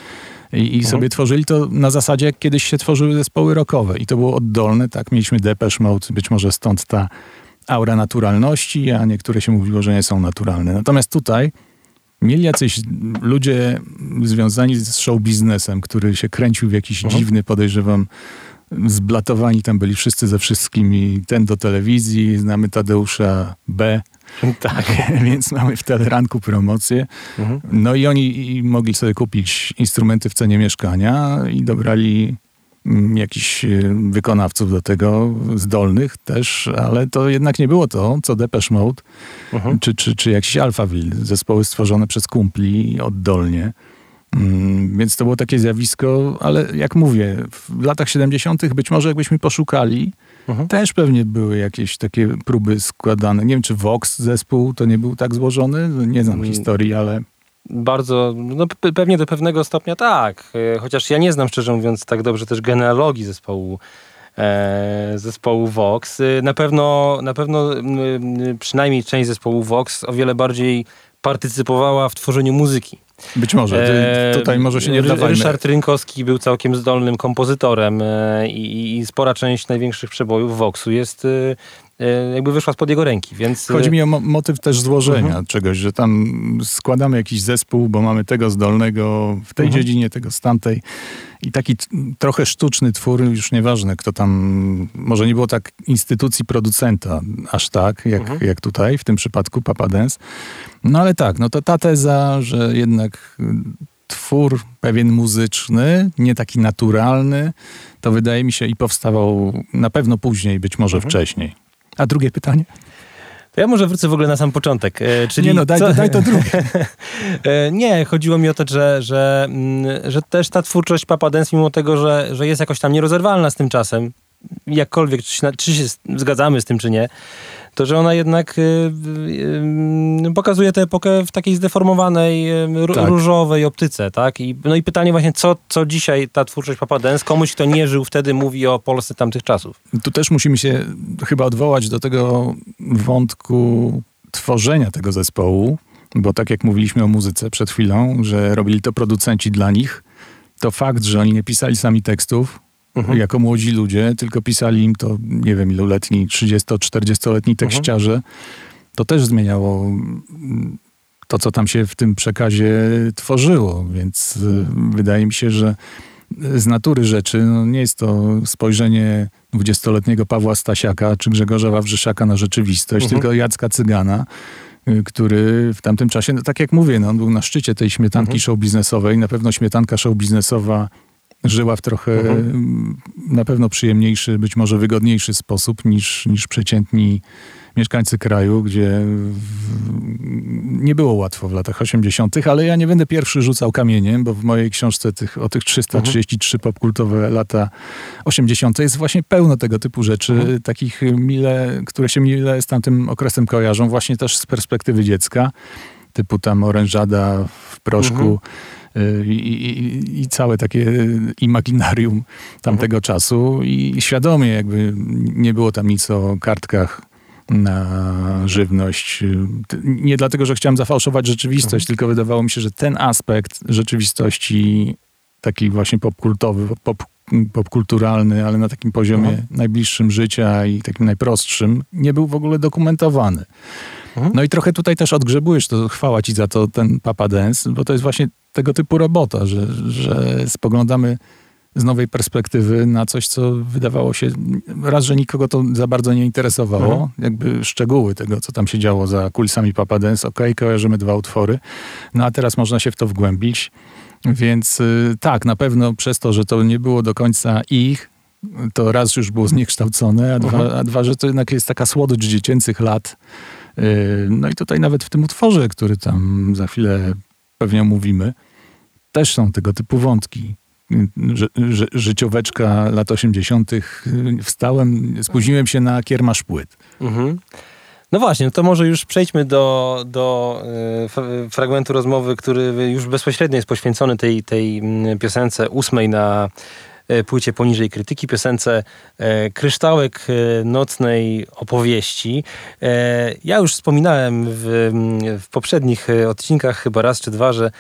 I, i mhm. sobie tworzyli to na zasadzie, jak kiedyś się tworzyły zespoły rockowe. I to było oddolne, tak? Mieliśmy Depeche Mode, być może stąd ta aura naturalności, a niektóre się mówiło, że nie są naturalne. Natomiast tutaj mieli jacyś ludzie związani z show biznesem, który się kręcił w jakiś mhm. dziwny, podejrzewam, zblatowani tam byli wszyscy ze wszystkimi. Ten do telewizji, znamy Tadeusza B. Tak. Więc mamy w Teleranku promocję. Mhm. No i oni mogli sobie kupić instrumenty w cenie mieszkania i dobrali mm, jakichś y, wykonawców do tego, zdolnych też, ale to jednak nie było to, co Depeche Mode, mhm. czy, czy, czy jakiś Alphaville, zespoły stworzone przez kumpli oddolnie. Mm, więc to było takie zjawisko, ale jak mówię, w latach 70. być może jakbyśmy poszukali, mhm. też pewnie były jakieś takie próby składane. Nie wiem, czy Vox zespół to nie był tak złożony, nie znam hmm. historii, ale... Bardzo, no pewnie do pewnego stopnia tak, e, chociaż ja nie znam szczerze mówiąc tak dobrze też genealogii zespołu e, zespołu Vox. E, na pewno, na pewno przynajmniej część zespołu Vox o wiele bardziej partycypowała w tworzeniu muzyki. Być może, e, tutaj może się nie wdawajmy. Ryszard Rynkowski był całkiem zdolnym kompozytorem e, i, i spora część największych przebojów Voxu jest, e, jakby wyszła spod jego ręki, więc... E, Chodzi mi o mo motyw też złożenia mhm. czegoś, że tam składamy jakiś zespół, bo mamy tego zdolnego w tej mhm. dziedzinie, tego z tamtej i taki trochę sztuczny twór, już nieważne kto tam, może nie było tak instytucji producenta aż tak, jak, mhm. jak tutaj, w tym przypadku Papa Dance, no ale tak, no to ta teza, że jednak twór pewien muzyczny, nie taki naturalny, to wydaje mi się i powstawał na pewno później, być może mhm. wcześniej. A drugie pytanie? To ja może wrócę w ogóle na sam początek. E, czyli nie no, daj, co... daj to drugie. E, nie, chodziło mi o to, że, że, mm, że też ta twórczość Papa Dance, mimo tego, że, że jest jakoś tam nierozerwalna z tym czasem, jakkolwiek, czy się, czy się zgadzamy z tym, czy nie, to że ona jednak y, y, y, pokazuje tę epokę w takiej zdeformowanej, tak. różowej optyce, tak? I, no i pytanie właśnie, co, co dzisiaj ta twórczość Papa Dance komuś, kto nie żył wtedy, mówi o Polsce tamtych czasów? Tu też musimy się chyba odwołać do tego wątku tworzenia tego zespołu, bo tak jak mówiliśmy o muzyce przed chwilą, że robili to producenci dla nich, to fakt, że oni nie pisali sami tekstów, mhm. jako młodzi ludzie, tylko pisali im to, nie wiem, iluletni, 30-40-letni mhm. tekściarze. Mhm. To też zmieniało mm, to, co tam się w tym przekazie tworzyło, więc y, wydaje mi się, że z natury rzeczy no nie jest to spojrzenie dwudziestoletniego Pawła Stasiaka czy Grzegorza Wawrzyszaka na rzeczywistość, mhm. tylko Jacka Cygana, y, który w tamtym czasie, no tak jak mówię, no on był na szczycie tej śmietanki mhm. show biznesowej. Na pewno śmietanka show biznesowa żyła w trochę mhm. na pewno przyjemniejszy, być może wygodniejszy sposób niż, niż przeciętni mieszkańcy kraju, gdzie nie było łatwo w latach 80., ale ja nie będę pierwszy rzucał kamieniem, bo w mojej książce tych, o tych 333 mhm. popkultowe lata 80. jest właśnie pełno tego typu rzeczy, mhm. takich mile, które się mile z tamtym okresem kojarzą, właśnie też z perspektywy dziecka, typu tam orężada w proszku, mhm i, i, i całe takie imaginarium tamtego mhm. czasu i świadomie jakby nie było tam nic o kartkach na żywność. Nie dlatego, że chciałem zafałszować rzeczywistość, mhm. tylko wydawało mi się, że ten aspekt rzeczywistości taki właśnie popkultowy, pop, popkulturalny, ale na takim poziomie mhm. najbliższym życia i takim najprostszym, nie był w ogóle dokumentowany. Mhm. No i trochę tutaj też odgrzebujesz, to chwała ci za to ten Papa Dance, bo to jest właśnie tego typu robota, że, że spoglądamy z nowej perspektywy na coś, co wydawało się, raz, że nikogo to za bardzo nie interesowało, mhm. jakby szczegóły tego, co tam się działo za kulisami Papa Dance, okej, okay, kojarzymy dwa utwory, no a teraz można się w to wgłębić, więc y, tak, na pewno przez to, że to nie było do końca ich, to raz już było zniekształcone, a dwa, mhm. a dwa że to jednak jest taka słodycz dziecięcych lat, y, no i tutaj nawet w tym utworze, który tam za chwilę pewnie mówimy, też są tego typu wątki. Ży, ży, życioweczka lat 80. Wstałem, spóźniłem się na kiermasz płyt. Mhm. No właśnie, no to może już przejdźmy do, do y, fragmentu rozmowy, który już bezpośrednio jest poświęcony tej, tej mm, piosence ósmej na E, płycie Poniżej Krytyki, piosence e, Kryształek e, nocnej opowieści. Ja już wspominałem w, w poprzednich odcinkach chyba raz czy dwa, że,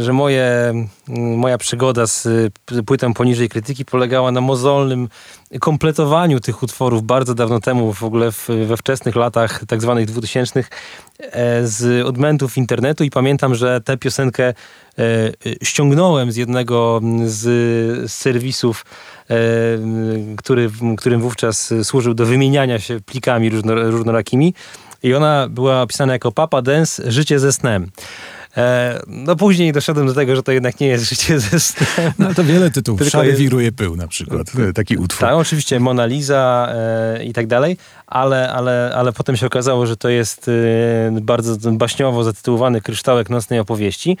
że moje, moja przygoda z płytą Poniżej Krytyki polegała na mozolnym kompletowaniu tych utworów bardzo dawno temu, w ogóle w, we wczesnych latach tak zwanych dwutysięcznych z odmętów internetu i pamiętam, że tę piosenkę E, ściągnąłem z jednego z serwisów, e, który, którym wówczas służył do wymieniania się plikami różnorakimi i ona była opisana jako Papa Dance Życie ze snem. E, no później doszedłem do tego, że to jednak nie jest życie ze snem. No to wiele tytułów. Tylko Szary jest... wiruje pył na przykład. Taki utwór. Tak, oczywiście Mona Lisa e, i tak dalej, ale, ale, ale potem się okazało, że to jest e, bardzo baśniowo zatytułowany kryształek nocnej opowieści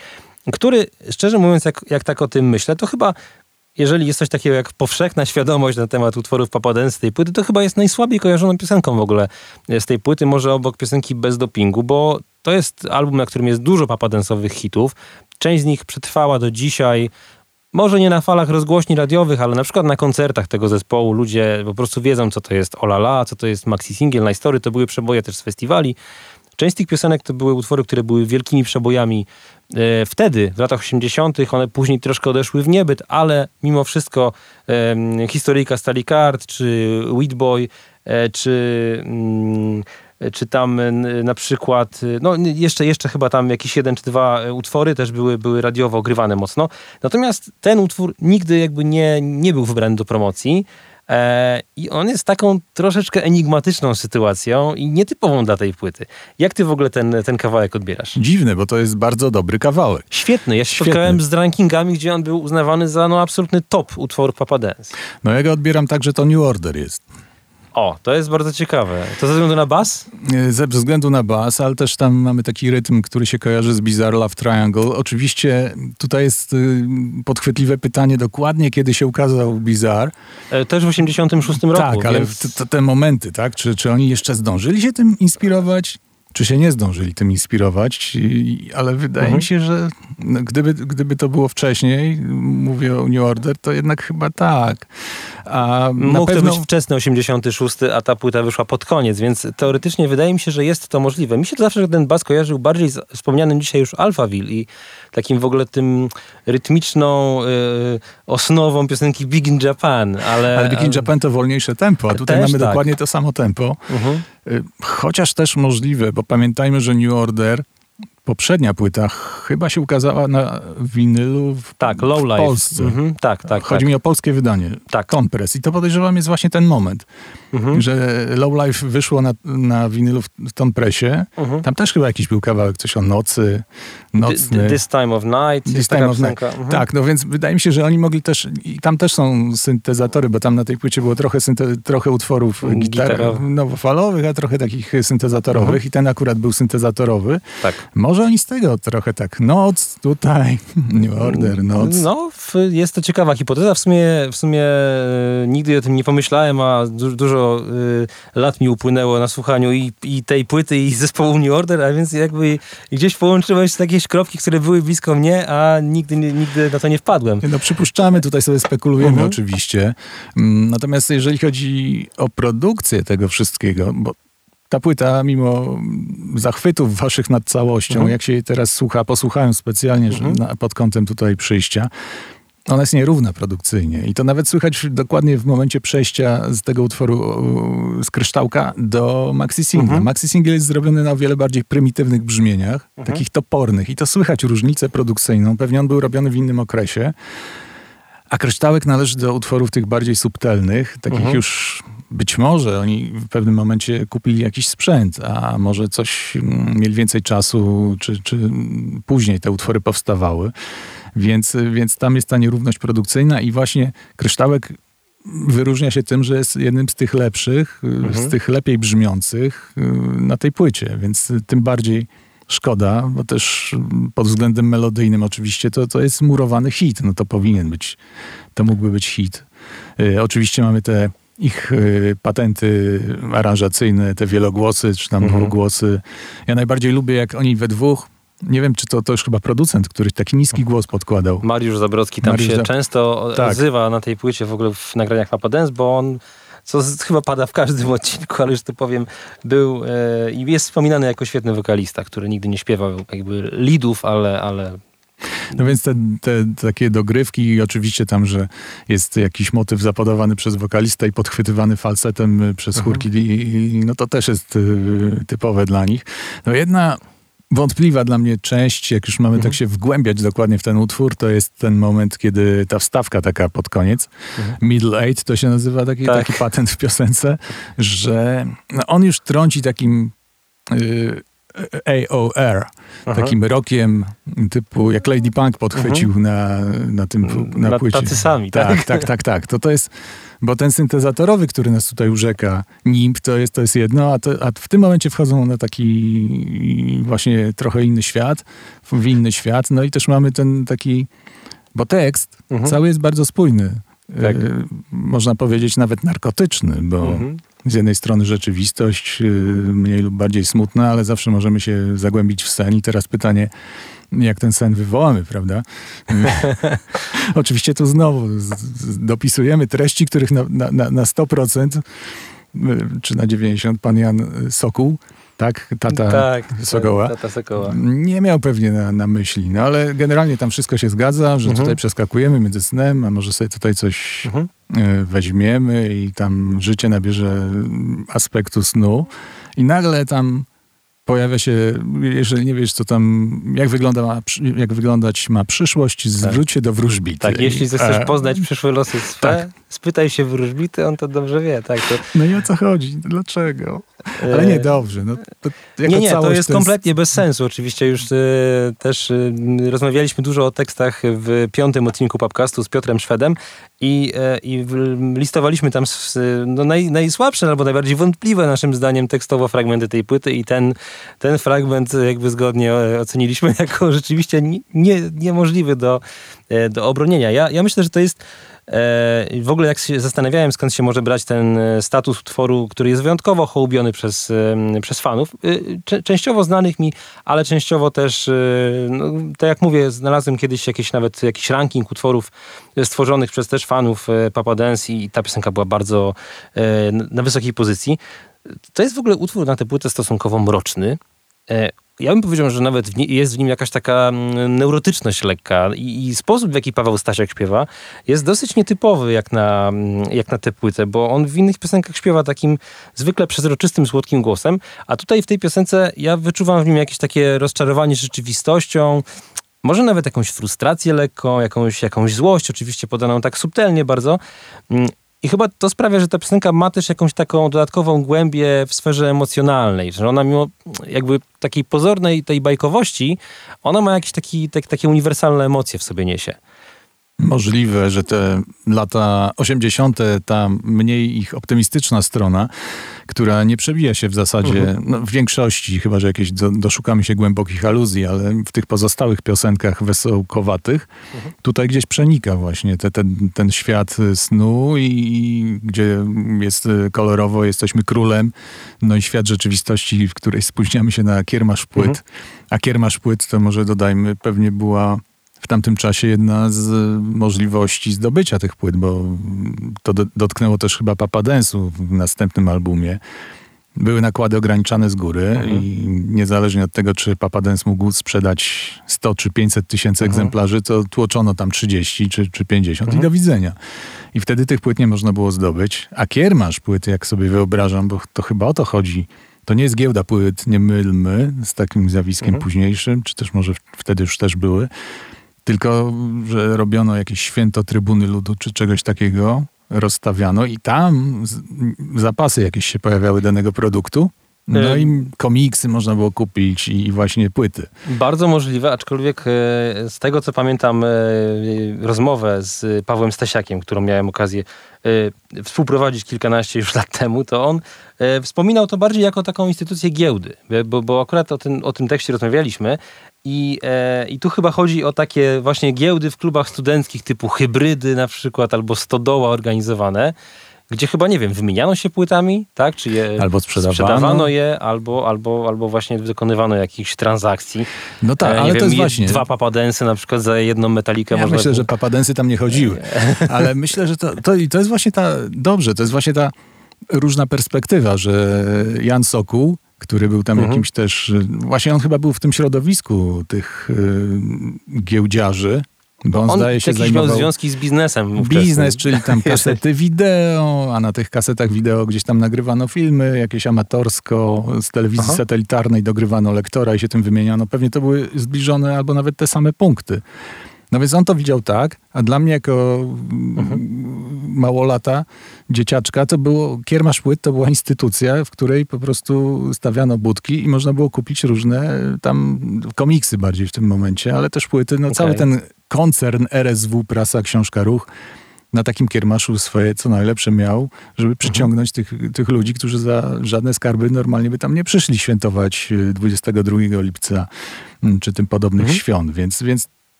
który, szczerze mówiąc, jak, jak tak o tym myślę, to chyba jeżeli jest coś takiego jak powszechna świadomość na temat utworów Papaden z tej płyty, to chyba jest najsłabiej kojarzoną piosenką w ogóle z tej płyty, może obok piosenki Bez dopingu, bo to jest album, na którym jest dużo papadensowych hitów. Część z nich przetrwała do dzisiaj, może nie na falach rozgłośni radiowych, ale na przykład na koncertach tego zespołu ludzie po prostu wiedzą, co to jest Olala, co to jest maxi single, na Story, to były przeboje też z festiwali. Część z tych piosenek to były utwory, które były wielkimi przebojami E, wtedy, w latach 80., one później troszkę odeszły w niebyt, ale mimo wszystko historyjka Stali Card czy Weedboy czy... Mm, czy tam na przykład, no jeszcze, jeszcze chyba tam jakieś jeden czy dwa utwory też były, były radiowo ogrywane mocno. Natomiast ten utwór nigdy jakby nie, nie był wybrany do promocji. E, I on jest taką troszeczkę enigmatyczną sytuacją i nietypową dla tej płyty. Jak ty w ogóle ten, ten kawałek odbierasz? Dziwny, bo to jest bardzo dobry kawałek. Świetny. Ja się Świetny. spotkałem z rankingami, gdzie on był uznawany za no, absolutny top utworów Papa Dance. No ja go odbieram tak, że to New Order jest. O, to jest bardzo ciekawe. To ze względu na bas? Ze względu na bas, ale też tam mamy taki rytm, który się kojarzy z Bizarre Love Triangle. Oczywiście tutaj jest y, podchwytliwe pytanie dokładnie, kiedy się ukazał Bizarre. E, też w 86 roku. Tak, ale więc... te, te momenty, tak? Czy, czy oni jeszcze zdążyli się tym inspirować? Czy się nie zdążyli tym inspirować, ale wydaje mhm. mi się, że no, gdyby, gdyby to było wcześniej, mówię o New Order, to jednak chyba tak. A Mógł pewno... to być wczesny 86, a ta płyta wyszła pod koniec, więc teoretycznie wydaje mi się, że jest to możliwe. Mi się to zawsze ten bas kojarzył bardziej z wspomnianym dzisiaj już Alphaville i takim w ogóle tym rytmiczną y, osnową piosenki Big in Japan. Ale, ale Big in Japan to wolniejsze tempo, a tutaj mamy tak. dokładnie to samo tempo. Mhm. Y, chociaż też możliwe, bo pamiętajmy, że New Order poprzednia płyta chyba się ukazała na winylu w, tak, Low w Life. Polsce. Mhm, tak, tak. Chodzi tak. mi o polskie wydanie. Tak. Kompres. I to podejrzewam jest właśnie ten moment, mhm. że Low Life wyszło na, na winylu w, w Tompresie. Mhm. Tam też chyba jakiś był kawałek, coś o nocy, nocny. This Time of Night. This Time of Night. Tak, no więc wydaje mi się, że oni mogli też, i tam też są syntezatory, bo tam na tej płycie było trochę, synte, trochę utworów gitar, nowofalowych, a trochę takich syntezatorowych i ten akurat był syntezatorowy. Tak. Może oni z tego trochę tak, noc tutaj, New Order, noc. No, jest to ciekawa hipoteza. W sumie, w sumie e, nigdy o tym nie pomyślałem, a dużo, dużo e, lat mi upłynęło na słuchaniu i, i tej płyty, i zespołu New Order, a więc jakby gdzieś połączyłeś jakieś kropki, które były blisko mnie, a nigdy, nigdy na to nie wpadłem. No przypuszczamy, tutaj sobie spekulujemy uh mhm. -huh. oczywiście. Mm, natomiast jeżeli chodzi o produkcję tego wszystkiego, bo ta płyta, mimo zachwytów waszych nad całością, mhm. jak się jej teraz słucha, posłuchałem specjalnie mhm. na, pod kątem tutaj przyjścia, ona jest nierówna produkcyjnie. I to nawet słychać dokładnie w momencie przejścia z tego utworu z kryształka do maxi singla. Mhm. Maxi single jest zrobiony na o wiele bardziej prymitywnych brzmieniach, mhm. takich topornych. I to słychać różnicę produkcyjną. Pewnie on był robiony w innym okresie. A kryształek należy do utworów tych bardziej subtelnych, takich mhm. już być może oni w pewnym momencie kupili jakiś sprzęt, a może coś mm, mieli więcej czasu, czy, czy później te utwory powstawały. Więc, więc tam jest ta nierówność produkcyjna i właśnie kryształek wyróżnia się tym, że jest jednym z tych lepszych, mhm. z tych lepiej brzmiących y, na tej płycie, więc tym bardziej szkoda, bo też pod względem melodyjnym oczywiście to, to jest murowany hit, no to powinien być, to mógłby być hit. Y, oczywiście mamy te ich y, patenty aranżacyjne, te wielogłosy, czy tam mhm. dwugłosy. Ja najbardziej lubię, jak oni we dwóch nie wiem, czy to, to już chyba producent, który taki niski głos podkładał. Mariusz Zabrocki tam Mariusz się często tak. odzywa na tej płycie w ogóle w nagraniach Papa Dance, bo on co z, chyba pada w każdym odcinku, ale już to powiem, był e, i jest wspominany jako świetny wokalista, który nigdy nie śpiewał jakby lidów, ale, ale no więc te, te, takie dogrywki i oczywiście tam, że jest jakiś motyw zapodawany przez wokalista i podchwytywany falsetem przez mhm. chórki, i, no to też jest y, typowe dla nich. No jedna wątpliwa dla mnie część, jak już mamy tak mhm. tak się wgłębiać dokładnie w ten utwór, to jest ten moment, kiedy ta wstawka taka pod koniec, mhm. middle eight to się nazywa, taki, tak. taki patent w piosence, że no on już trąci takim... Yy, AOR, Aha. takim rokiem typu, jak Lady Punk podchwycił mhm. na, na tym na, płycie. Tacy sami, tak? Tak, tak, tak, tak. To, to jest, bo ten syntezatorowy, który nas tutaj urzeka, NIMP, to jest, to jest jedno, a, to, a w tym momencie wchodzą na taki właśnie trochę inny świat, w inny świat, no i też mamy ten taki, bo tekst mhm. cały jest bardzo spójny. Tak. E, można powiedzieć nawet narkotyczny, bo mhm z jednej strony rzeczywistość, y, mniej lub bardziej smutna, ale zawsze możemy się zagłębić w sen. I teraz pytanie, jak ten sen wywołamy, prawda? Oczywiście tu znowu dopisujemy treści, których na, na, na 100% y, czy na 90% pan Jan Sokół tak? Tata tak, Sokoła. Tata Sokoła. Nie miał pewnie na, na, myśli, no ale generalnie tam wszystko się zgadza, że mhm. tutaj przeskakujemy między snem, a może sobie tutaj coś mhm. E, weźmiemy i tam życie nabierze aspektu snu. I nagle tam pojawia się, jeżeli nie wiesz, co tam, jak, wygląda, jak wyglądać ma przyszłość, tak. zwróć się do wróżbity. Tak, jeśli chcesz poznać przyszłe losy swe, tak. spytaj się wróżbity, on to dobrze wie. Tak, to... No i o co chodzi? Dlaczego? Ale nie, e, dobrze. No, nie, nie, to jest, kompletnie bez sensu. Oczywiście już y, też rozmawialiśmy dużo o tekstach w piątym odcinku podcastu z Piotrem Szwedem i, y, i listowaliśmy tam no, naj, najsłabsze albo najbardziej wątpliwe naszym zdaniem tekstowo fragmenty tej płyty i ten, ten fragment jakby zgodnie oceniliśmy jako rzeczywiście nie, niemożliwy do, do obronienia. Ja, ja myślę, że to jest E, w ogóle jak się zastanawiałem, skąd się może brać ten e, status utworu, który jest wyjątkowo hołubiony przez, przez fanów, e, częściowo znanych mi, ale częściowo też, no, tak jak mówię, znalazłem kiedyś jakieś nawet jakiś ranking utworów stworzonych przez też fanów Papa Dance i ta piosenka była bardzo na wysokiej pozycji. To jest w ogóle utwór na tę płytę stosunkowo mroczny ja bym powiedział, że nawet w jest w nim jakaś taka mm, neurotyczność lekka I, i, sposób, w jaki Paweł Stasiak śpiewa, jest dosyć nietypowy jak na, mm, jak na tę płytę, bo on w innych piosenkach śpiewa takim zwykle przezroczystym, słodkim głosem, a tutaj w tej piosence ja wyczuwam w nim jakieś takie rozczarowanie rzeczywistością, może nawet jakąś frustrację lekką, jakąś, jakąś złość, oczywiście podaną tak subtelnie bardzo. I chyba to sprawia, że ta piosenka ma też jakąś taką dodatkową głębię w sferze emocjonalnej, że ona mimo jakby takiej pozornej tej bajkowości, ona ma jakieś taki, tak, takie uniwersalne emocje w sobie niesie. Możliwe, że te lata 80., ta mniej ich optymistyczna strona, która nie przebija się w zasadzie mhm. no, w większości, chyba że jakieś do, doszukamy się głębokich aluzji, ale w tych pozostałych piosenkach wesołkowatych, mhm. tutaj gdzieś przenika właśnie te, ten, ten świat snu i, i gdzie jest kolorowo, jesteśmy królem, no i świat rzeczywistości, w której spóźniamy się na kiermasz płyt. Mhm. A kiermasz płyt to może dodajmy, pewnie była w tamtym czasie jedna z możliwości zdobycia tych płyt, bo to do, dotknęło też chyba Papa Densu w następnym albumie. Były nakłady ograniczane z góry mhm. i niezależnie od tego, czy Papa Dance mógł sprzedać 100 czy 500 tysięcy mhm. egzemplarzy, to tłoczono tam 30 czy, czy 50 mhm. i do widzenia. I wtedy tych płyt nie można było zdobyć. A kiermasz płyty, jak sobie wyobrażam, bo to chyba o to chodzi, to nie jest giełda płyt, nie mylmy z takim zjawiskiem mhm. późniejszym, czy też może wtedy już też były, tylko że robiono jakieś święto trybuny ludu czy czegoś takiego, rozstawiano i tam zapasy jakieś się pojawiały danego produktu. No i komiksy można było kupić i właśnie płyty. Bardzo możliwe, aczkolwiek e, z tego co pamiętam e, rozmowę z Pawłem Stasiakiem, którą miałem okazję e, współprowadzić kilkanaście już lat temu, to on wspominał to bardziej jako taką instytucję giełdy, bo, bo akurat o tym, o tym tekście rozmawialiśmy i, e, I tu chyba chodzi o takie właśnie giełdy w klubach studenckich typu hybrydy na przykład albo stodoła organizowane, gdzie chyba, nie wiem, wymieniano się płytami, tak? Czy je albo sprzedawano, sprzedawano je, albo, albo, albo właśnie dokonywano jakichś transakcji. No tak, e, ale wiem, to jest właśnie... Dwa papadensy na przykład za jedną metalikę. Ja można myślę, że papadensy tam nie chodziły. ale myślę, że to, to, to jest właśnie ta... Dobrze, to jest właśnie ta różna perspektywa, że Jan Sokół który był tam mhm. jakimś też, właśnie on chyba był w tym środowisku tych y, giełdziarzy, bo on, on zdaje się zajmował... miał związki z biznesem. Biznes, czyli tam kasety wideo, a na tych kasetach wideo gdzieś tam nagrywano filmy, jakieś amatorsko, z telewizji Aha. satelitarnej dogrywano lektora i się tym wymieniano. Pewnie to były zbliżone albo nawet te same punkty. No więc on to widział tak, a dla mnie jako mhm. małolata, dzieciaczka, to było, kiermasz płyt to była instytucja, w której po prostu stawiano budki i można było kupić różne tam komiksy bardziej w tym momencie, ale też płyty. No okay. cały ten koncern RSW, prasa, książka, ruch na takim kiermaszu swoje co najlepsze miał, żeby mhm. przyciągnąć tych, tych ludzi, którzy za żadne skarby normalnie by tam nie przyszli świętować 22 y, lipca mm, czy tym podobnych mhm. świąt. Więc, więc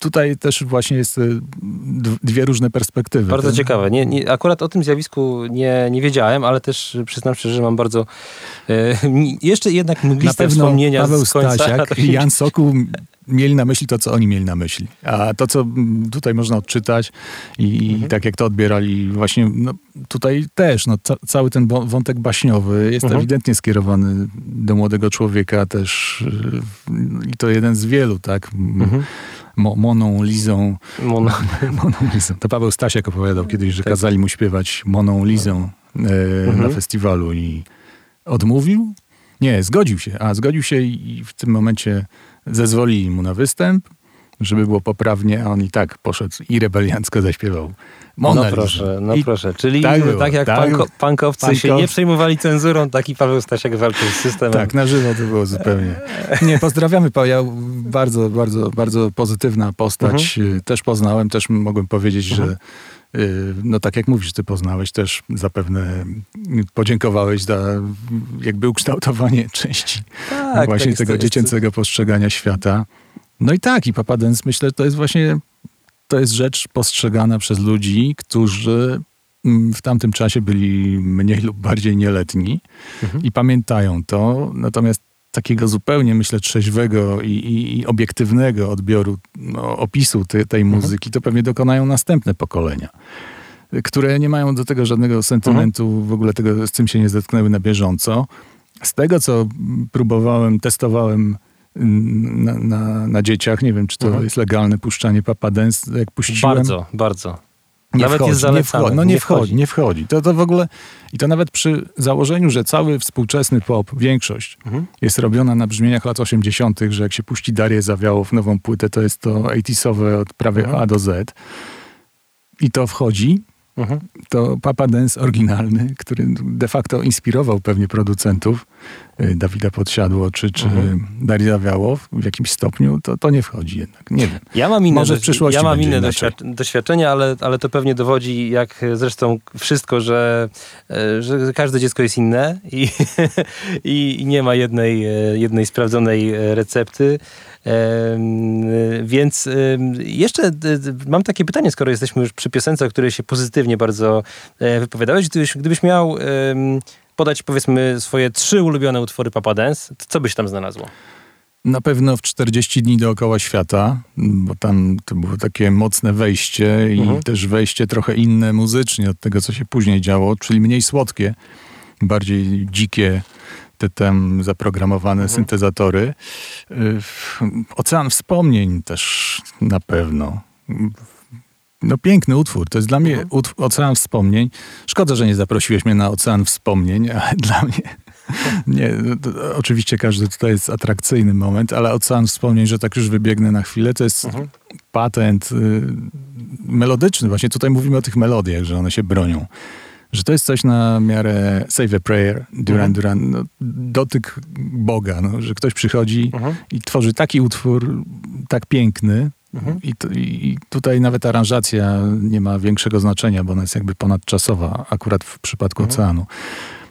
tutaj też właśnie jest y, dwie różne perspektywy. Bardzo tak? ciekawe. Nie, nie, akurat o tym zjawisku nie, nie wiedziałem, ale też przyznam szczerze, że mam bardzo e, jeszcze jednak mgliste na pewno wspomnienia Paweł z końca. Stasiak i Jan Sokół mieli na myśli to, co oni mieli na myśli. A to, co tutaj można odczytać i, mhm. tak jak to odbierali właśnie no, tutaj też, no, ca cały ten wątek baśniowy jest mhm. ewidentnie skierowany do młodego człowieka też i to jeden z wielu, tak? Mhm. Mo moną Lizą. Mono. moną Lizą. To Paweł Stasiak opowiadał kiedyś, że tak. kazali mu śpiewać Moną Lizą e, mhm. na festiwalu i odmówił? Nie, zgodził się. A, zgodził się i w tym momencie zezwolili mu na występ, żeby było poprawnie, a on i tak poszedł i rebeliancko zaśpiewał. Mona no proszę, no I proszę. Czyli tak, było, tak jak tak, panko, pankowcy się nie przejmowali cenzurą, tak i Paweł Stasiak walczył z systemem. Tak, na żywo to było zupełnie. Nie, pozdrawiamy Paweł. Bardzo, bardzo, bardzo pozytywna postać. Mhm. Też poznałem, też mogłem powiedzieć, mhm. że y, no tak jak mówisz, ty poznałeś, też zapewne podziękowałeś za jakby ukształtowanie części tak, właśnie tak tego dziecięcego postrzegania świata. No i tak, i Papa Dance myślę, to jest właśnie to jest rzecz postrzegana przez ludzi, którzy mm, w tamtym czasie byli mniej lub bardziej nieletni mhm. i pamiętają to. Natomiast takiego zupełnie, myślę, trzeźwego i, i, i obiektywnego odbioru, no, opisu te, tej mhm. muzyki, to pewnie dokonają następne pokolenia, które nie mają do tego żadnego sentymentu, mhm. w ogóle tego, z czym się nie zetknęły na bieżąco. Z tego, co próbowałem, testowałem na, na, na dzieciach. Nie wiem, czy to mhm. jest legalne puszczanie Papa Dance. Jak puściłem... Bardzo, bardzo. Nie nawet wchodzi, jest zalecane. Nie wchodzi, no nie, nie wchodzi, wchodzi, nie wchodzi. To, to w ogóle... I to nawet przy założeniu, że cały współczesny pop, większość, mhm. jest robiona na brzmieniach lat 80., że jak się puści Darię w nową płytę, to jest to 80sowe od prawie mhm. A do Z. I to wchodzi, Mhm. To Papa Dance oryginalny, który de facto inspirował pewnie producentów, Dawida Podsiadło czy, czy mhm. Daria Wiałow w jakimś stopniu, to, to nie wchodzi jednak. Nie wiem. Ja mam inne, Może w przyszłości ja mam inne doświadczenia, ale, ale to pewnie dowodzi, jak zresztą wszystko, że, e, że każde dziecko jest inne i, i nie ma jednej, e, jednej sprawdzonej e, recepty. Więc jeszcze mam takie pytanie, skoro jesteśmy już przy piosence, o której się pozytywnie bardzo wypowiadałeś. Gdybyś, gdybyś miał podać powiedzmy swoje trzy ulubione utwory Papa Dance, to co byś tam znalazło? Na pewno w 40 dni dookoła świata, bo tam to było takie mocne wejście i mhm. też wejście trochę inne muzycznie od tego, co się później działo, czyli mniej słodkie, bardziej dzikie, te tam zaprogramowane mhm. syntezatory. Y, Ocean Wspomnień też na pewno. No piękny utwór. To jest dla mnie utwór, Ocean Wspomnień. Szkoda, że nie zaprosiłeś mnie na Ocean Wspomnień, ale dla mnie... Nie, oczywiście każdy tutaj jest atrakcyjny moment, ale Ocean Wspomnień, że tak już wybiegnę na chwilę, to jest mhm. patent y, melodyczny. Właśnie tutaj mówimy o tych melodiach, że one się bronią że to jest coś na miarę Save a Prayer, Duran mhm. Duran, no, dotyk Boga, no, że ktoś przychodzi mhm. i tworzy taki utwór tak piękny, mhm. I, I, tutaj nawet aranżacja nie ma większego znaczenia, bo ona jest jakby ponadczasowa, akurat w przypadku mhm. oceanu.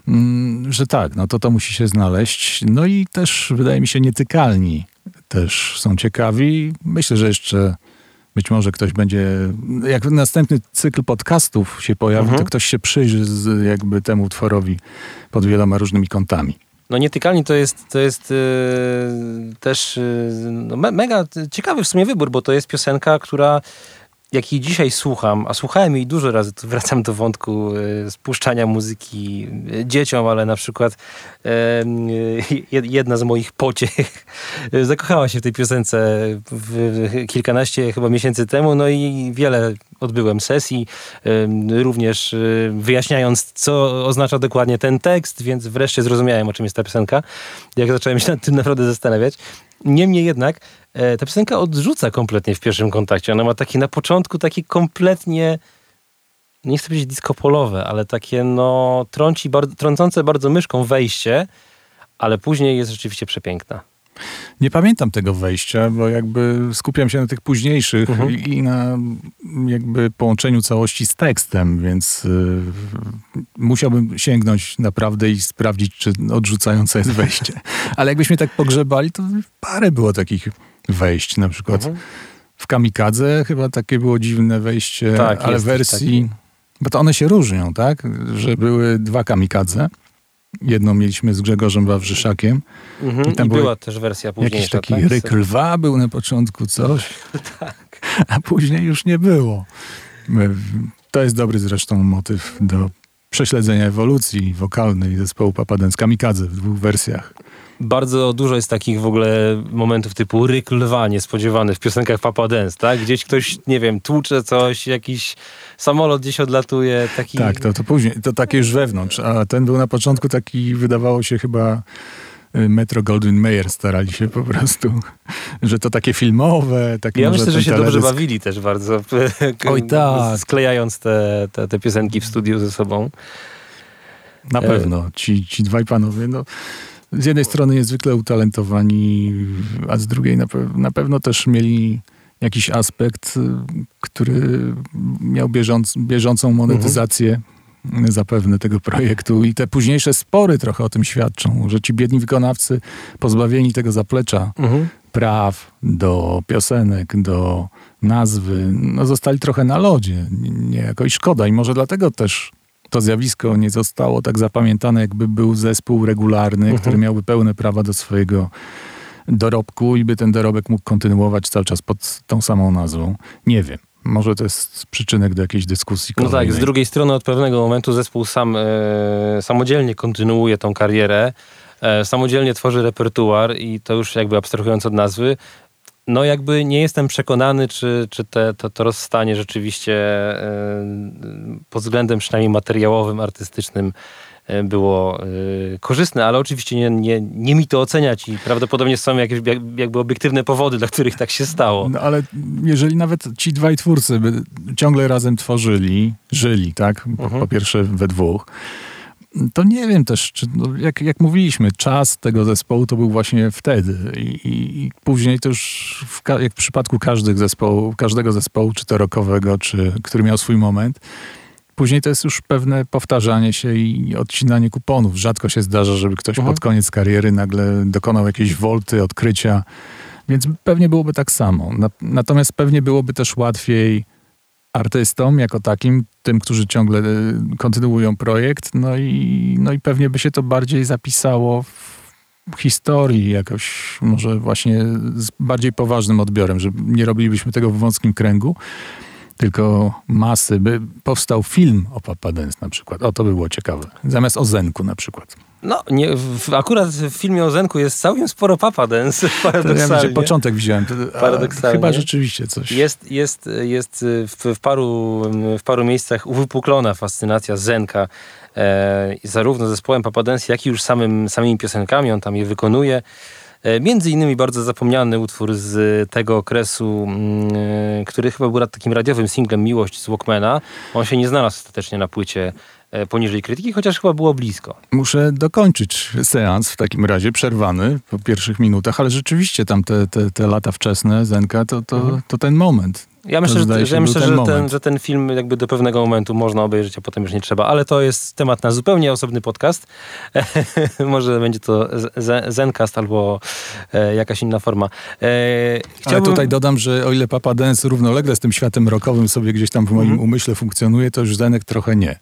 Mm, że tak, no to to musi się znaleźć. No i też wydaje mi się nietykalni też są ciekawi. Myślę, że jeszcze być może ktoś będzie, jak następny cykl podcastów się pojawi, mhm. to ktoś się przyjrzy z, jakby temu utworowi pod wieloma różnymi kątami. No nietykalni to jest, to jest yy, też yy, no me, mega ciekawy w sumie wybór, bo to jest piosenka, która jak jej dzisiaj słucham, a słuchałem jej dużo razy, to wracam do wątku e, spuszczania muzyki e, dzieciom, ale na przykład e, jedna z moich pociech zakochała się w tej piosence kilkanaście chyba miesięcy temu, no i wiele odbyłem sesji, również wyjaśniając, co oznacza dokładnie ten tekst, więc wreszcie zrozumiałem, o czym jest ta piosenka, jak zacząłem się nad tym naprawdę zastanawiać. Niemniej jednak e, ta piosenka odrzuca kompletnie w pierwszym kontakcie. Ona ma takie na początku takie kompletnie nie chcę powiedzieć disco polowe, ale takie no trąci, trącące bardzo myszką wejście, ale później jest rzeczywiście przepiękna. Nie pamiętam tego wejścia, bo jakby skupiam się na tych późniejszych mhm. i na jakby połączeniu całości z tekstem, więc y, musiałbym sięgnąć naprawdę i sprawdzić, czy odrzucające jest wejście. Ale jakbyśmy tak pogrzebali, to parę było takich wejść, na przykład mhm. w Kamikadze chyba takie było dziwne wejście, tak, ale wersji... Bo to one się różnią, tak? Że były dwa Kamikadze. Jedną mieliśmy z Grzegorzem Wawrzyszakiem. Mhm, I tam I była też wersja późniejsza. Jakiś taki tak? ryk lwa był na początku, coś. tak. A później już nie było. To jest dobry zresztą motyw do prześledzenia ewolucji wokalnej zespołu Papadens Kamikadze w dwóch wersjach. Bardzo dużo jest takich w ogóle momentów typu ryk lwa niespodziewany w piosenkach Papa Dance, tak? Gdzieś ktoś, nie wiem, tłucze coś, jakiś samolot gdzieś odlatuje. Taki... Tak, to, to później, to takie już wewnątrz, a ten był na początku taki, wydawało się chyba y, Metro Goldwyn Mayer starali się po prostu, że to takie filmowe. Takie ja myślę, że się teledysk... dobrze bawili też bardzo. Oj tak. Sklejając te, te, te piosenki w studiu ze sobą. Na pewno. Ci, ci dwaj panowie, no z jednej strony niezwykle utalentowani, a z drugiej na, pe na pewno też mieli jakiś aspekt, y, który miał bieżąc, bieżącą monetyzację mhm. zapewne tego projektu i te późniejsze spory trochę o tym świadczą, że ci biedni wykonawcy pozbawieni tego zaplecza mhm. praw do piosenek, do nazwy, no zostali trochę na lodzie, nie jakoś szkoda i może dlatego też to zjawisko nie zostało tak zapamiętane, jakby był zespół regularny, mhm. który miałby pełne prawa do swojego dorobku i by ten dorobek mógł kontynuować cały czas pod tą samą nazwą. Nie wiem. Może to jest przyczynek do jakiejś dyskusji. Kolejnej. No tak, z drugiej strony od pewnego momentu zespół sam e, samodzielnie kontynuuje tą karierę, e, samodzielnie tworzy repertuar i to już jakby abstrahując od nazwy, no jakby nie jestem przekonany, czy, czy te, to, to rozstanie rzeczywiście e, pod względem przynajmniej materiałowym, artystycznym e, było e, korzystne, ale oczywiście nie, nie, nie mi to oceniać i prawdopodobnie są jakieś jakby obiektywne powody, dla których tak się stało. No ale jeżeli nawet ci dwaj twórcy by ciągle razem tworzyli, żyli, tak? Po, mhm. po pierwsze we dwóch, to nie wiem też, czy, no, jak, jak mówiliśmy, czas tego zespołu to był właśnie wtedy i, i, później to już w, jak w przypadku każdych zespołu, każdego zespołu, czy to rockowego, czy który miał swój moment, później to jest już pewne powtarzanie się i odcinanie kuponów. Rzadko się zdarza, żeby ktoś mhm. pod koniec kariery nagle dokonał jakiejś wolty, odkrycia, więc pewnie byłoby tak samo. Natomiast pewnie byłoby też łatwiej artystom jako takim, tym, którzy ciągle e, kontynuują projekt, no i, no i pewnie by się to bardziej zapisało w historii jakoś, może właśnie z bardziej poważnym odbiorem, że nie robilibyśmy tego w wąskim kręgu, tylko masy, by powstał film o Papa Dance na przykład. O, to by było ciekawe. Zamiast o Zenku na przykład. No, nie, w, akurat w filmie o Zenku jest całkiem sporo Papa Dance, paradoksalnie. Ja wiem, początek wziąłem, paradoksalnie. chyba rzeczywiście coś. Jest, jest, jest w, w, paru, w paru miejscach uwypuklona fascynacja Zenka, e, zarówno zespołem Papa Dance, jak i już samym, samymi piosenkami, on tam je wykonuje. E, między innymi bardzo zapomniany utwór z tego okresu, mm, e, który chyba był takim radiowym singlem Miłość z Walkmana. On się nie znalazł ostatecznie na płycie poniżej krytyki, chociaż chyba było blisko. Muszę dokończyć seans w takim razie, przerwany po pierwszych minutach, ale rzeczywiście tam te, te, te lata wczesne Zenka to, to, mhm. to ten moment. Ja myślę, że, myślę, ten że, ten, że ten film jakby do pewnego momentu można obejrzeć, a potem już nie trzeba, ale to jest temat na zupełnie osobny podcast. Może będzie to Zencast albo e, jakaś inna forma. E, chciałbym... Ale tutaj dodam, że o ile Papa Dance równolegle z tym światem rockowym sobie gdzieś tam w moim mm -hmm. umyśle funkcjonuje, to już Zenek trochę nie.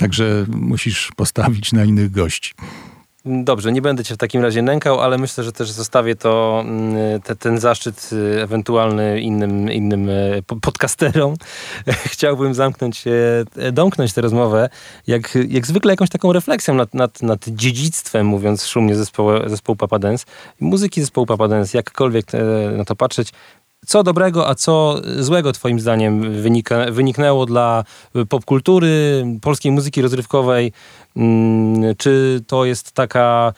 Także musisz postawić na innych gości. Dobrze, nie będę cię w takim razie nękał, ale myślę, że też zostawię to, mm, te, ten zaszczyt y, ewentualny innym, innym y, podcasterom. Chciałbym zamknąć, domknąć tę rozmowę, jak, jak zwykle jakąś taką refleksją nad, nad, nad dziedzictwem, mówiąc szumnie zespołu, zespołu Papa Dance, muzyki zespołu Papa Dance, jakkolwiek e, na to patrzeć. Co dobrego, a co złego Twoim zdaniem wynika, wyniknęło dla popkultury, polskiej muzyki rozrywkowej? Mm, czy to jest taka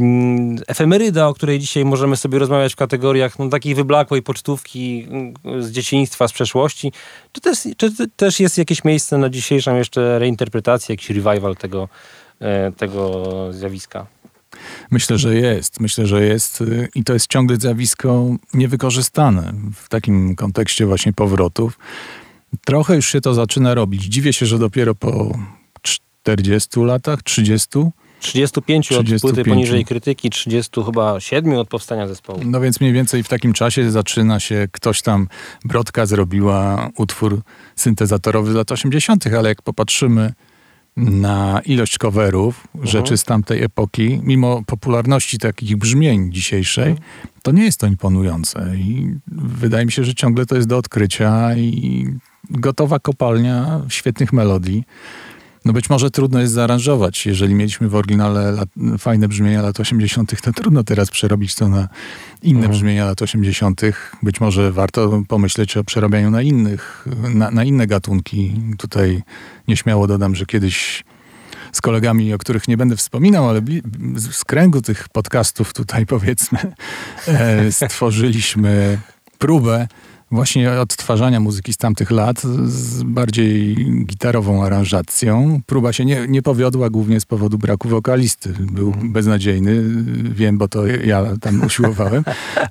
mm, efemeryda, o której dzisiaj możemy sobie rozmawiać w kategoriach no, takiej wyblakłej pocztówki mm, z dzieciństwa, z przeszłości? Czy też, czy też jest jakieś miejsce na dzisiejszą jeszcze reinterpretację, jakiś revival tego, e, tego zjawiska? Myślę, że jest. Myślę, że jest y, i to jest ciągle zjawisko niewykorzystane w takim kontekście właśnie powrotów. Trochę już się to zaczyna robić. Dziwię się, że dopiero po 40 latach, 30 35, 35 od płyty poniżej krytyki, 30 chyba 7 od powstania zespołu. No więc mniej więcej w takim czasie zaczyna się, ktoś tam, Brodka zrobiła utwór syntezatorowy z lat 80., ale jak popatrzymy na ilość coverów, mhm. rzeczy z tamtej epoki, mimo popularności takich brzmień dzisiejszej, mhm. to nie jest to imponujące. I wydaje mi się, że ciągle to jest do odkrycia i gotowa kopalnia świetnych melodii. No być może trudno jest zaaranżować. Jeżeli mieliśmy w oryginale lat, fajne brzmienia lat 80., to trudno teraz przerobić to na inne mhm. brzmienia lat 80. Być może warto pomyśleć o przerabianiu na innych, na, na inne gatunki. Tutaj nieśmiało dodam, że kiedyś z kolegami, o których nie będę wspominał, ale z kręgu tych podcastów tutaj powiedzmy e, stworzyliśmy próbę właśnie odtwarzania muzyki z tamtych lat z bardziej gitarową aranżacją. Próba się nie, nie powiodła głównie z powodu braku wokalisty. Był mhm. beznadziejny, wiem, bo to ja tam usiłowałem,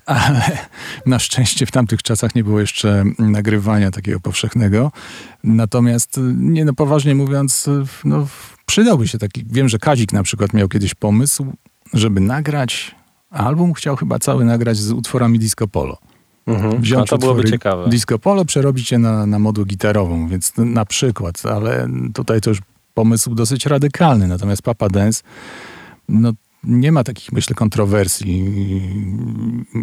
ale na szczęście w tamtych czasach nie było jeszcze nagrywania takiego powszechnego. Natomiast, nie no, poważnie mówiąc, no, przydałby się taki, wiem, że Kazik na przykład miał kiedyś pomysł, żeby nagrać album, chciał chyba cały nagrać z utworami disco polo. Mhm. Wziąć to byłoby ciekawe. Disco polo, przerobić je na, na moduł gitarową, więc na przykład, ale tutaj to już pomysł dosyć radykalny. Natomiast Papa Dance, no nie ma takich, myślę, kontrowersji.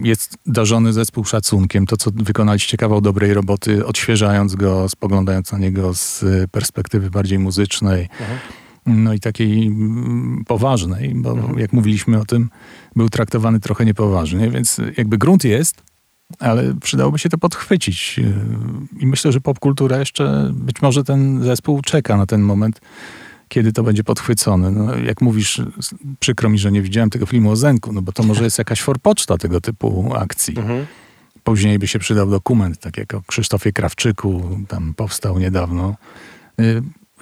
Jest darzony zespół szacunkiem. To, co wykonaliście kawał dobrej roboty, odświeżając go, spoglądając na niego z perspektywy bardziej muzycznej. Mhm. No i takiej mm, poważnej, bo mhm. jak mówiliśmy o tym, był traktowany trochę niepoważnie, więc jakby grunt jest, ale przydałoby się to podchwycić. I myślę, że popkultura jeszcze, być może ten zespół czeka na ten moment, kiedy to będzie podchwycone. No, jak mówisz, przykro mi, że nie widziałem tego filmu o Zenku, no bo to może jest jakaś forpoczta tego typu akcji. Mhm. Później by się przydał dokument, tak jak o Krzysztofie Krawczyku, tam powstał niedawno.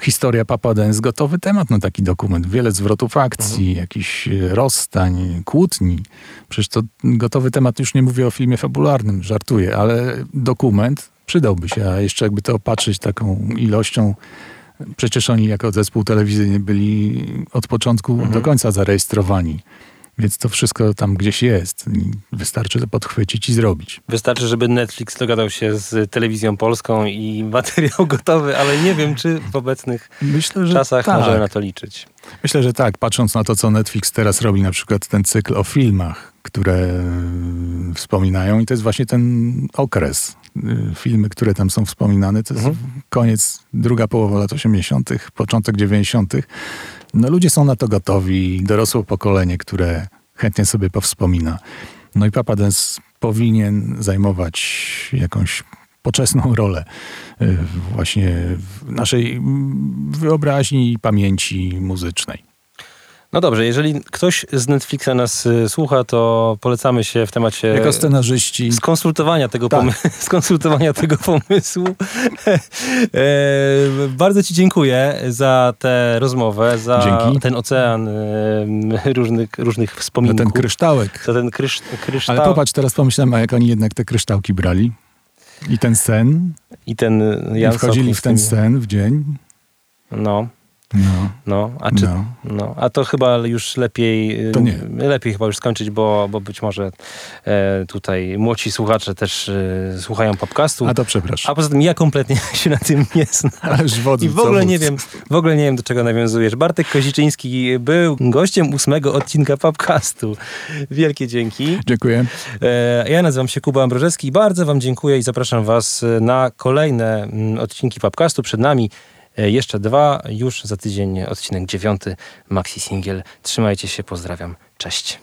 Y, historia Papa Dance, gotowy temat na taki dokument. Wiele zwrotów akcji, mhm. jakichś e, rozstań, kłótni. Przecież to gotowy temat, już nie mówię o filmie fabularnym, żartuję, ale dokument przydałby się, a jeszcze jakby to opatrzyć taką ilością Przecież oni jako zespół telewizyjny byli od początku mhm. do końca zarejestrowani. Więc to wszystko tam gdzieś jest. Wystarczy to podchwycić i zrobić. Wystarczy, żeby Netflix dogadał się z telewizją polską i materiał gotowy, ale nie wiem, czy w obecnych Myślę, czasach tak. możemy na to liczyć. Myślę, że tak. Patrząc na to, co Netflix teraz robi, na przykład ten cykl o filmach, które wspominają i to jest właśnie ten okres. Filmy, które tam są wspominane, to jest mhm. koniec, druga połowa lat 80., początek 90., no ludzie są na to gotowi, dorosłe pokolenie, które chętnie sobie powspomina. No i Papa Dance powinien zajmować jakąś poczesną rolę y, właśnie w naszej wyobraźni i pamięci muzycznej. No dobrze, jeżeli ktoś z Netflixa nas y, słucha, to polecamy się w temacie... Jako scenarzyści. Skonsultowania tego, tak. pomy skonsultowania tego pomysłu. e, bardzo ci dziękuję za tę rozmowę, za Dzięki. ten ocean e, różnych, różnych wspominków. Za ten kryształek. Za ten krysz kryształ... Ale popatrz, teraz pomyślałem, a jak oni jednak te kryształki brali. I ten sen. I ten Jan I wchodzili w ten sen w dzień. No. No. No, a, czy, no. no. a to chyba już lepiej, nie. lepiej chyba już skończyć, bo, bo być może e, tutaj młodzi słuchacze też e, słuchają podcastu. A to przepraszam. A poza tym ja kompletnie się na tym nie znam. Ależ wodzy, I w ogóle nie wiem, w ogóle nie wiem do czego nawiązujesz. Bartek Koziczyński był gościem ósmego odcinka podcastu. Wielkie dzięki. Dziękuję. E, ja nazywam się Kuba Ambrożewski i bardzo wam dziękuję i zapraszam was na kolejne mm, odcinki podcastu. Przed nami E, jeszcze dwa, już za tydzień odcinek dziewiąty, maxi singiel. Trzymajcie się, pozdrawiam, cześć.